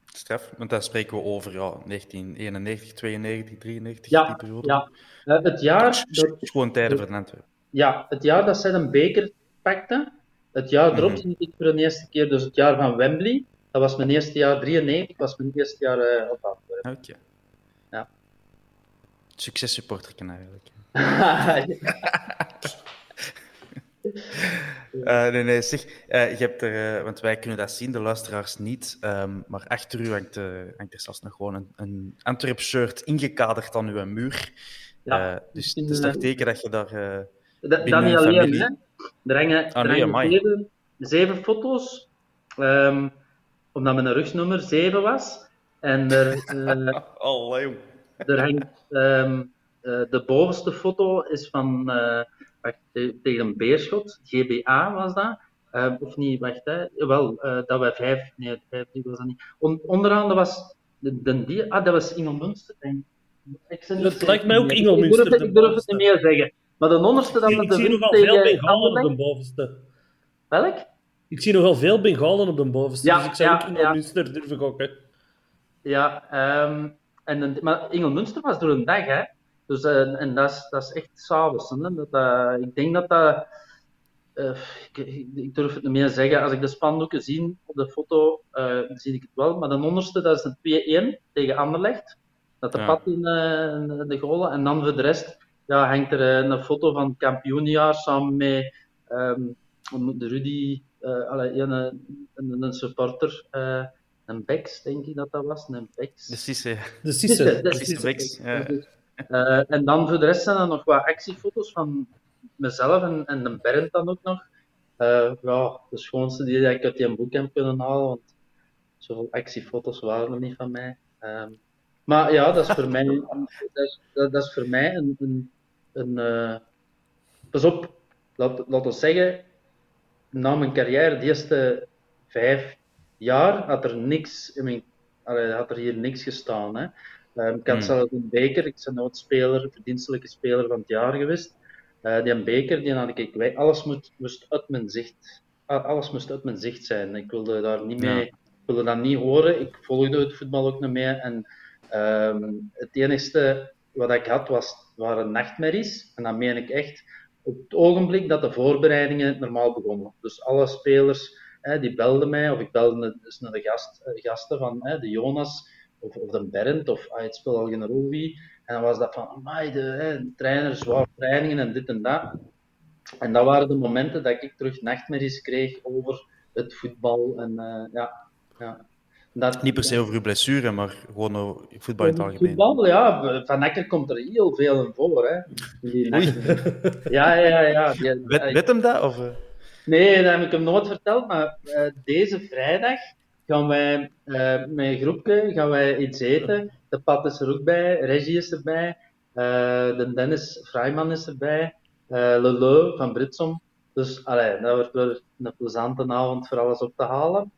Straf, want daar spreken we over ja, 1991, 92, 93, ja, die periode. Ja, uh, het jaar... Dat... Gewoon tijden voor Antwerpen. Ja, het jaar dat zij een beker pakte, het jaar erop mm -hmm. ik voor de eerste keer, dus het jaar van Wembley. Dat was mijn eerste jaar, 93 was mijn eerste jaar uh, op. Oké. Okay. Ja. Succes supporter eigenlijk. Uh, nee, nee, zeg, uh, je hebt er, uh, want wij kunnen dat zien, de luisteraars niet, um, maar achter u hangt, hangt er zelfs nog gewoon een, een Antwerp-shirt ingekaderd aan uw muur. Ja, dus het is toch teken dat je daar da, dat niet alleen, familie... hè. Er hangen, ah, er hangen zeven, zeven, foto's, um, omdat mijn rugsnummer 7 was. En er, oh, jong. er hangt, um, de bovenste foto is van wacht, tegen een beerschot, GBA was dat. Uh, of niet, wacht, hè. Wel, uh, dat wij vijf, nee, vijf was dat niet. On, onderaan, dat was, de, de, die, ah, dat was Ingo Munster. Ik dat lijkt mij ook Ingo Munster. Ik durf, het, ik durf het niet meer zeggen. Maar de onderste dan... Ik, ik zie nogal veel Bengalen op de bovenste. Welk? Ik zie nogal veel Bengalen op de bovenste, ja, dus ik zou ja, ook Ingo ja. Munster durven gokken. Ja, um, en maar Ingo Munster was door een dag, hè. Dus, uh, en dat is, dat is echt s'avonds. Uh, ik denk dat dat... Uh, ik, ik, durf het niet meer zeggen. Als ik de spandoeken zie op de foto, dan zie ik het wel. Maar de onderste, dat is een 2-1 tegen Anderlecht. Dat de ja. pad in de golen. En dan voor de rest ja, hangt er een foto van het kampioenjaar samen met um, de Rudy, allee, een, een, een supporter... een Bex, denk ik dat dat was. Een Bex. De Sisse. De Sisse. De Sisse Bex, ja. Uh, en dan voor de rest zijn er nog wat actiefoto's van mezelf en, en de Bernd dan ook nog. Uh, ja, de schoonste die ik uit die boek heb kunnen halen, want zoveel actiefoto's waren er niet van mij. Um, maar ja, dat is voor mij, dat is, dat, dat is voor mij een. een, een uh, pas op, laat, laat ons zeggen, na mijn carrière, de eerste vijf jaar, had er niks in mijn, had er hier niks gestaan. Hè. Um, ik had Hmm. zelfs een beker, ik ben nooit speler, verdienstelijke speler van het jaar geweest. Uh, die een beker, die had ik kwijt. Alles moet, moest uit mijn zicht. Alles moest uit mijn zicht zijn. Ik wilde daar niet mee, Ja. ik wilde dat niet horen. Ik volgde het voetbal ook niet meer. En um, het enige wat ik had was, waren nachtmerries. En dat meen ik echt. Op het ogenblik dat de voorbereidingen normaal begonnen. Dus alle spelers hè, die belden mij, of ik belde dus naar de gast, gasten van hè, de Jonas of, of de Bernd, of ah, het speelt al geen rol wie. En dan was dat van, amai, de, hè, de trainer, zware trainingen en dit en dat. En dat waren de momenten dat ik terug nachtmerries kreeg over het voetbal. En uh, ja, ja. Dat, Niet per se over uw blessure, maar gewoon over voetbal in het algemeen. Voetbal, ja. Van Ekker komt er heel veel in voor. Hè. Die ja, ja, ja. Die, Weet, weet hem dat? Of, uh... Nee, dat heb ik hem nooit verteld, maar uh, deze vrijdag gaan wij uh, met een groepje gaan wij iets eten. De Pat is er ook bij, Regie is erbij, uh, de Dennis Vrijman is erbij, uh, Lele van Britsom. Dus allee, dat wordt weer een plezante avond voor alles op te halen.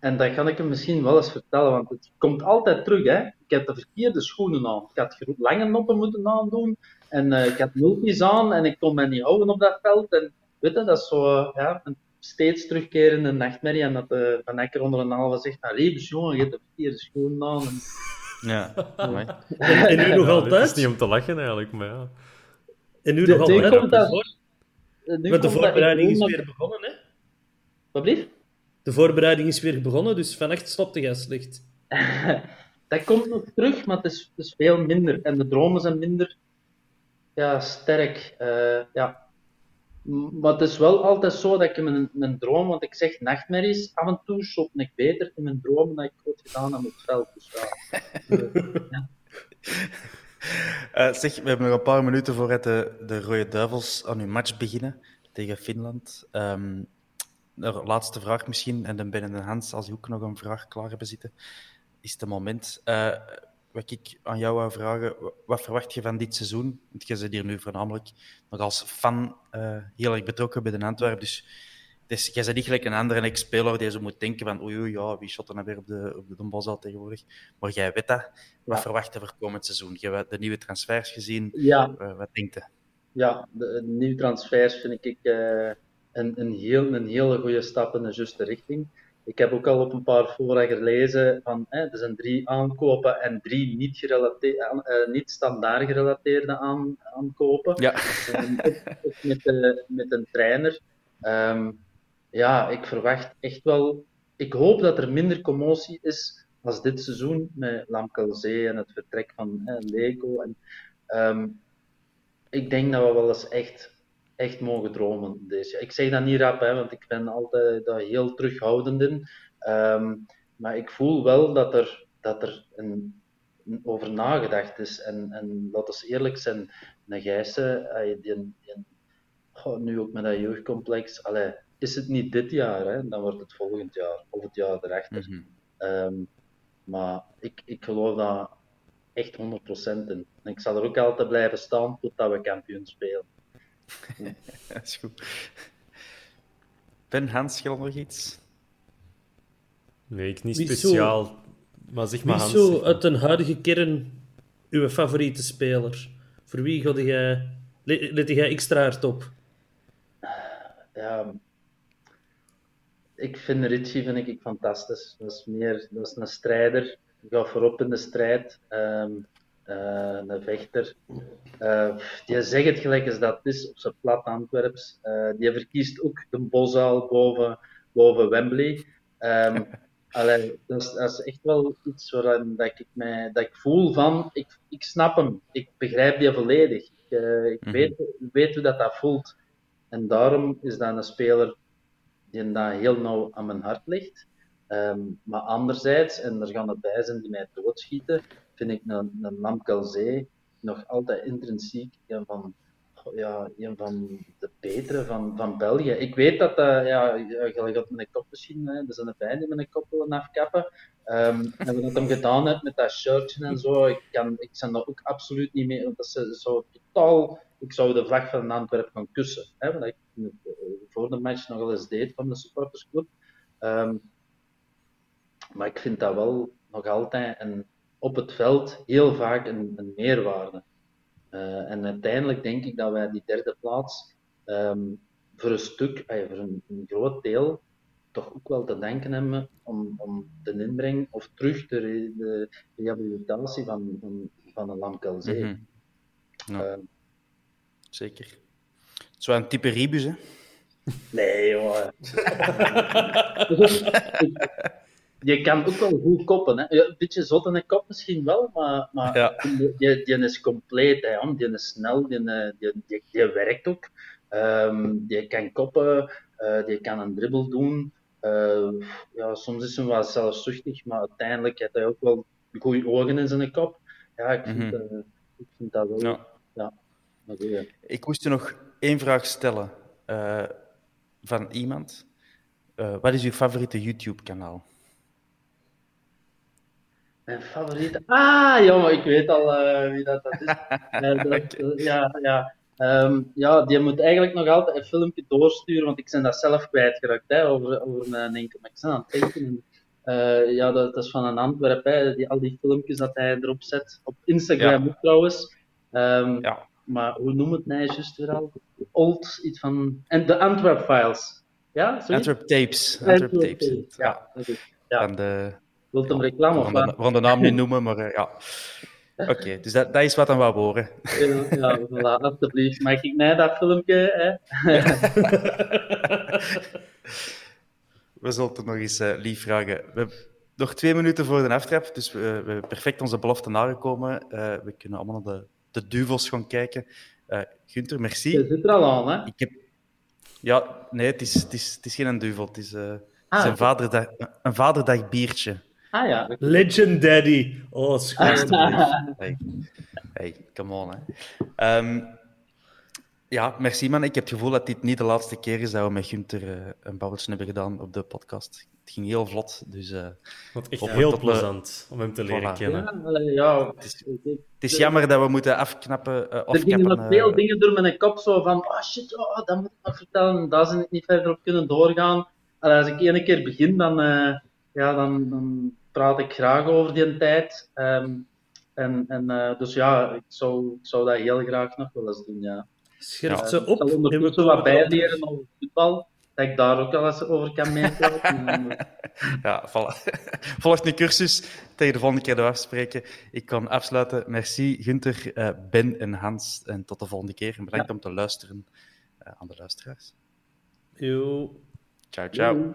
En dat kan ik hem misschien wel eens vertellen, want het komt altijd terug. Hè? Ik heb de verkeerde schoenen aan. Ik had lange noppen moeten aandoen en uh, ik had multis aan en ik kon me niet houden op dat veld. En weet je, dat is zo ja, een steeds terugkerende nachtmerrie. En dat uh, Van Ekker onder een halve zegt, nou Rebus, jongen, je hebt de verkeerde schoenen aan. En... Ja, en, en nu nog ja, altijd? Het is niet om te lachen eigenlijk, maar ja. En nu de, nog altijd? Komt dat. Want de voorbereiding is weer begonnen, hè? Wat blieft? De voorbereiding is weer begonnen, dus van echt stopt de gaslicht. dat komt nog terug, maar het is, het is, veel minder. En de dromen zijn minder ja, sterk. Uh, ja. maar het is wel altijd zo dat ik in mijn, mijn droom, want ik zeg nachtmerries, af en toe shop ik beter in mijn droom dan ik ooit gedaan heb het veld. Dus. Uh, zeg, we hebben nog een paar minuten voordat de, de Rode Duivels aan hun match beginnen tegen Finland. Um, de laatste vraag misschien, en dan binnen de Hans, als je ook nog een vraag klaar hebben zitten, is het moment. Uh, wat ik aan jou wou vragen, wat verwacht je van dit seizoen? Want je zit hier nu voornamelijk nog als fan uh, heel erg betrokken bij de Antwerpen. Dus, dus jij bent niet gelijk een andere ex-speler die zo moet denken van oei, oei ja, wie shot er nou weer op de, op de Dombosal tegenwoordig. Maar jij weet dat. Wat ja. verwacht je voor komend seizoen? Je hebt de nieuwe transfers gezien. Ja. Uh, wat denk je? Ja, de, de, nieuwe transfers vind ik uh, een, een, heel, een hele goede stap in de juiste richting. Ik heb ook al op een paar fora gelezen van hè, er zijn drie aankopen en drie niet, gerelateerde, uh, niet standaard gerelateerde aan, aankopen. Ja. Um, met, de, met een trainer. Um, ja, ik verwacht echt wel. Ik hoop dat er minder commotie is als dit seizoen met Lamkelzee en het vertrek van hè, Lego. En, um, ik denk dat we wel eens echt echt mogen dromen deze jaar. Ik zeg dat niet rap, hè, want ik ben altijd daar heel terughoudend in. Um, maar ik voel wel dat er, dat er een, een over nagedacht is. En, en laten we eerlijk zijn, een Gijssen, die, die, oh, nu ook met dat jeugdcomplex, allee, is het niet dit jaar, hè, dan wordt het volgend jaar of het jaar erachter. Mm -hmm. um, maar ik, ik geloof dat echt 100% in. En ik zal er ook altijd blijven staan totdat we kampioen spelen. dat is goed. Ben Hans, schil nog iets? Nee, ik niet speciaal. Zo, maar zeg maar wie Hans. zo uit een huidige kern uw favoriete speler? Voor wie ga jij, let jij extra hard op? Ja, ik vind Richie vind ik fantastisch. Dat is, meer, dat is een strijder. Die gaat voorop in de strijd. Um, uh, een vechter. Uh, die zegt het gelijk als dat is op zijn plat Antwerps. Uh, die verkiest ook de Bosal boven, boven Wembley. Um, allee, dat, is, dat is echt wel iets waarin dat ik, mij, dat ik voel van, ik, ik snap hem, ik begrijp die volledig. Ik, ik mm-hmm. weet, weet hoe dat, dat voelt. En daarom is dat een speler die dat heel nauw aan mijn hart ligt. Um, maar anderzijds, en er gaan erbij zijn die mij doodschieten, vind ik een, een nog altijd intrinsiek een van, ja, van de betere van, van België. Ik weet dat dat, uh, ja, je met een kop misschien, hè, er zijn erbij die met een kop willen afkappen. Um, en wat ik hem gedaan heb met dat shirtje en zo, ik, kan, ik ben daar ook absoluut niet mee, want dat is zo totaal, ik zou de vlag van Antwerpen gaan kussen. Hè, wat ik voor de match nog wel eens deed van de supportersclub. Um, maar ik vind dat wel nog altijd een, op het veld heel vaak een, een meerwaarde. Uh, en uiteindelijk denk ik dat wij die derde plaats um, voor een stuk, voor een, een, groot deel, toch ook wel te denken hebben om, om de inbreng of terug de, re, de rehabilitatie van, van, van een Lamkelzee. Mm -hmm. ja. uh, Zeker. Zo een type Ribus, hè? Nee, joh. je kan ook wel goed koppen. Hè. Een beetje zot in de kop misschien wel, maar, maar ja. die, is compleet. Hè, die is snel, die, die, die, die werkt ook. Um, die kan koppen, uh, die kan een dribbel doen. Uh, ja, soms is hij wel zelfzuchtig, maar uiteindelijk heeft hij ook wel goede ogen in zijn kop. Ja, ik vind, mm -hmm. uh, ik vind dat wel... Ja. ja ik moest je nog één vraag stellen van iemand. wat is uw favoriete YouTube-kanaal? Mijn favoriete. Ah, jongen, ik weet al uh, wie dat, dat is. uh, dat, uh, ja, ja. Um, ja, die moet eigenlijk nog altijd een filmpje doorsturen, want ik ben dat zelf kwijtgeraakt hè, over, over mijn enkel. Maar ik ben aan het denken. ja, dat, dat, is van een Antwerp, hè, die, al die filmpjes dat hij erop zet. Op Instagram ja. ook trouwens. Um, ja. Maar hoe noem het nou juist weer al? Old, iets van. En de Antwerp Files. Ja? Antwerp Tapes. Antwerp, Antwerp Tapes. Tapes. Ja, dat is, ja. Van de Wilt hem reclame of wat? We gaan de naam niet noemen, maar uh, ja. Oké, okay, dus dat, dat is wat aan wou horen. Ja, voilà, alsjeblieft. Mag ik mij dat filmpje? Hè? we zullen het nog eens uh, lief vragen. We hebben nog twee minuten voor de aftrap, dus we, we hebben perfect onze belofte nagekomen. Uh, we kunnen allemaal naar de, de duvels gaan kijken. Uh, Gunther, merci. Je zit er al aan, hè? Ik heb, Ja, nee, het is, het is, het is geen duvel. Het is, uh, het is Ah. een, vaderdag, een vaderdag biertje. Ah ja. Legend Daddy. Oh, schoon. Hey, hey come on. Hè. Ehm, ja, merci man. Ik heb het gevoel dat dit niet de laatste keer is dat we met Gunther eh, een babbeltje hebben gedaan op de podcast. Het ging heel vlot, dus eh, Wat echt heel tot plezant om hem te leren Voilà. kennen. Ja, Het is- ik- ik- het is jammer dat we moeten afknappen. eh, Er gingen nog veel dingen door mijn kop, zo van, oh shit, oh, dat moet ik nog vertellen, daar zijn ik niet verder op kunnen doorgaan. En als ik ene keer begin, dan, eh, ja, dan, dan praat ik graag over die tijd. Ehm, en, en, eh, dus ja, ik zou, ik zou dat heel graag nog wel eens doen, ja. Schrijf Ja, ze Ik op. zal en we ondertussen wat bijleren over voetbal, dat ik daar ook al eens over kan meepraten. Ja, voilà. Volgt een cursus. Tegen de volgende keer dat we afspreken. Ik kan afsluiten. Merci Gunther, eh, Ben en Hans. En tot de volgende keer. En bedankt om te luisteren eh, aan de luisteraars. Yo. Ciao, ciao.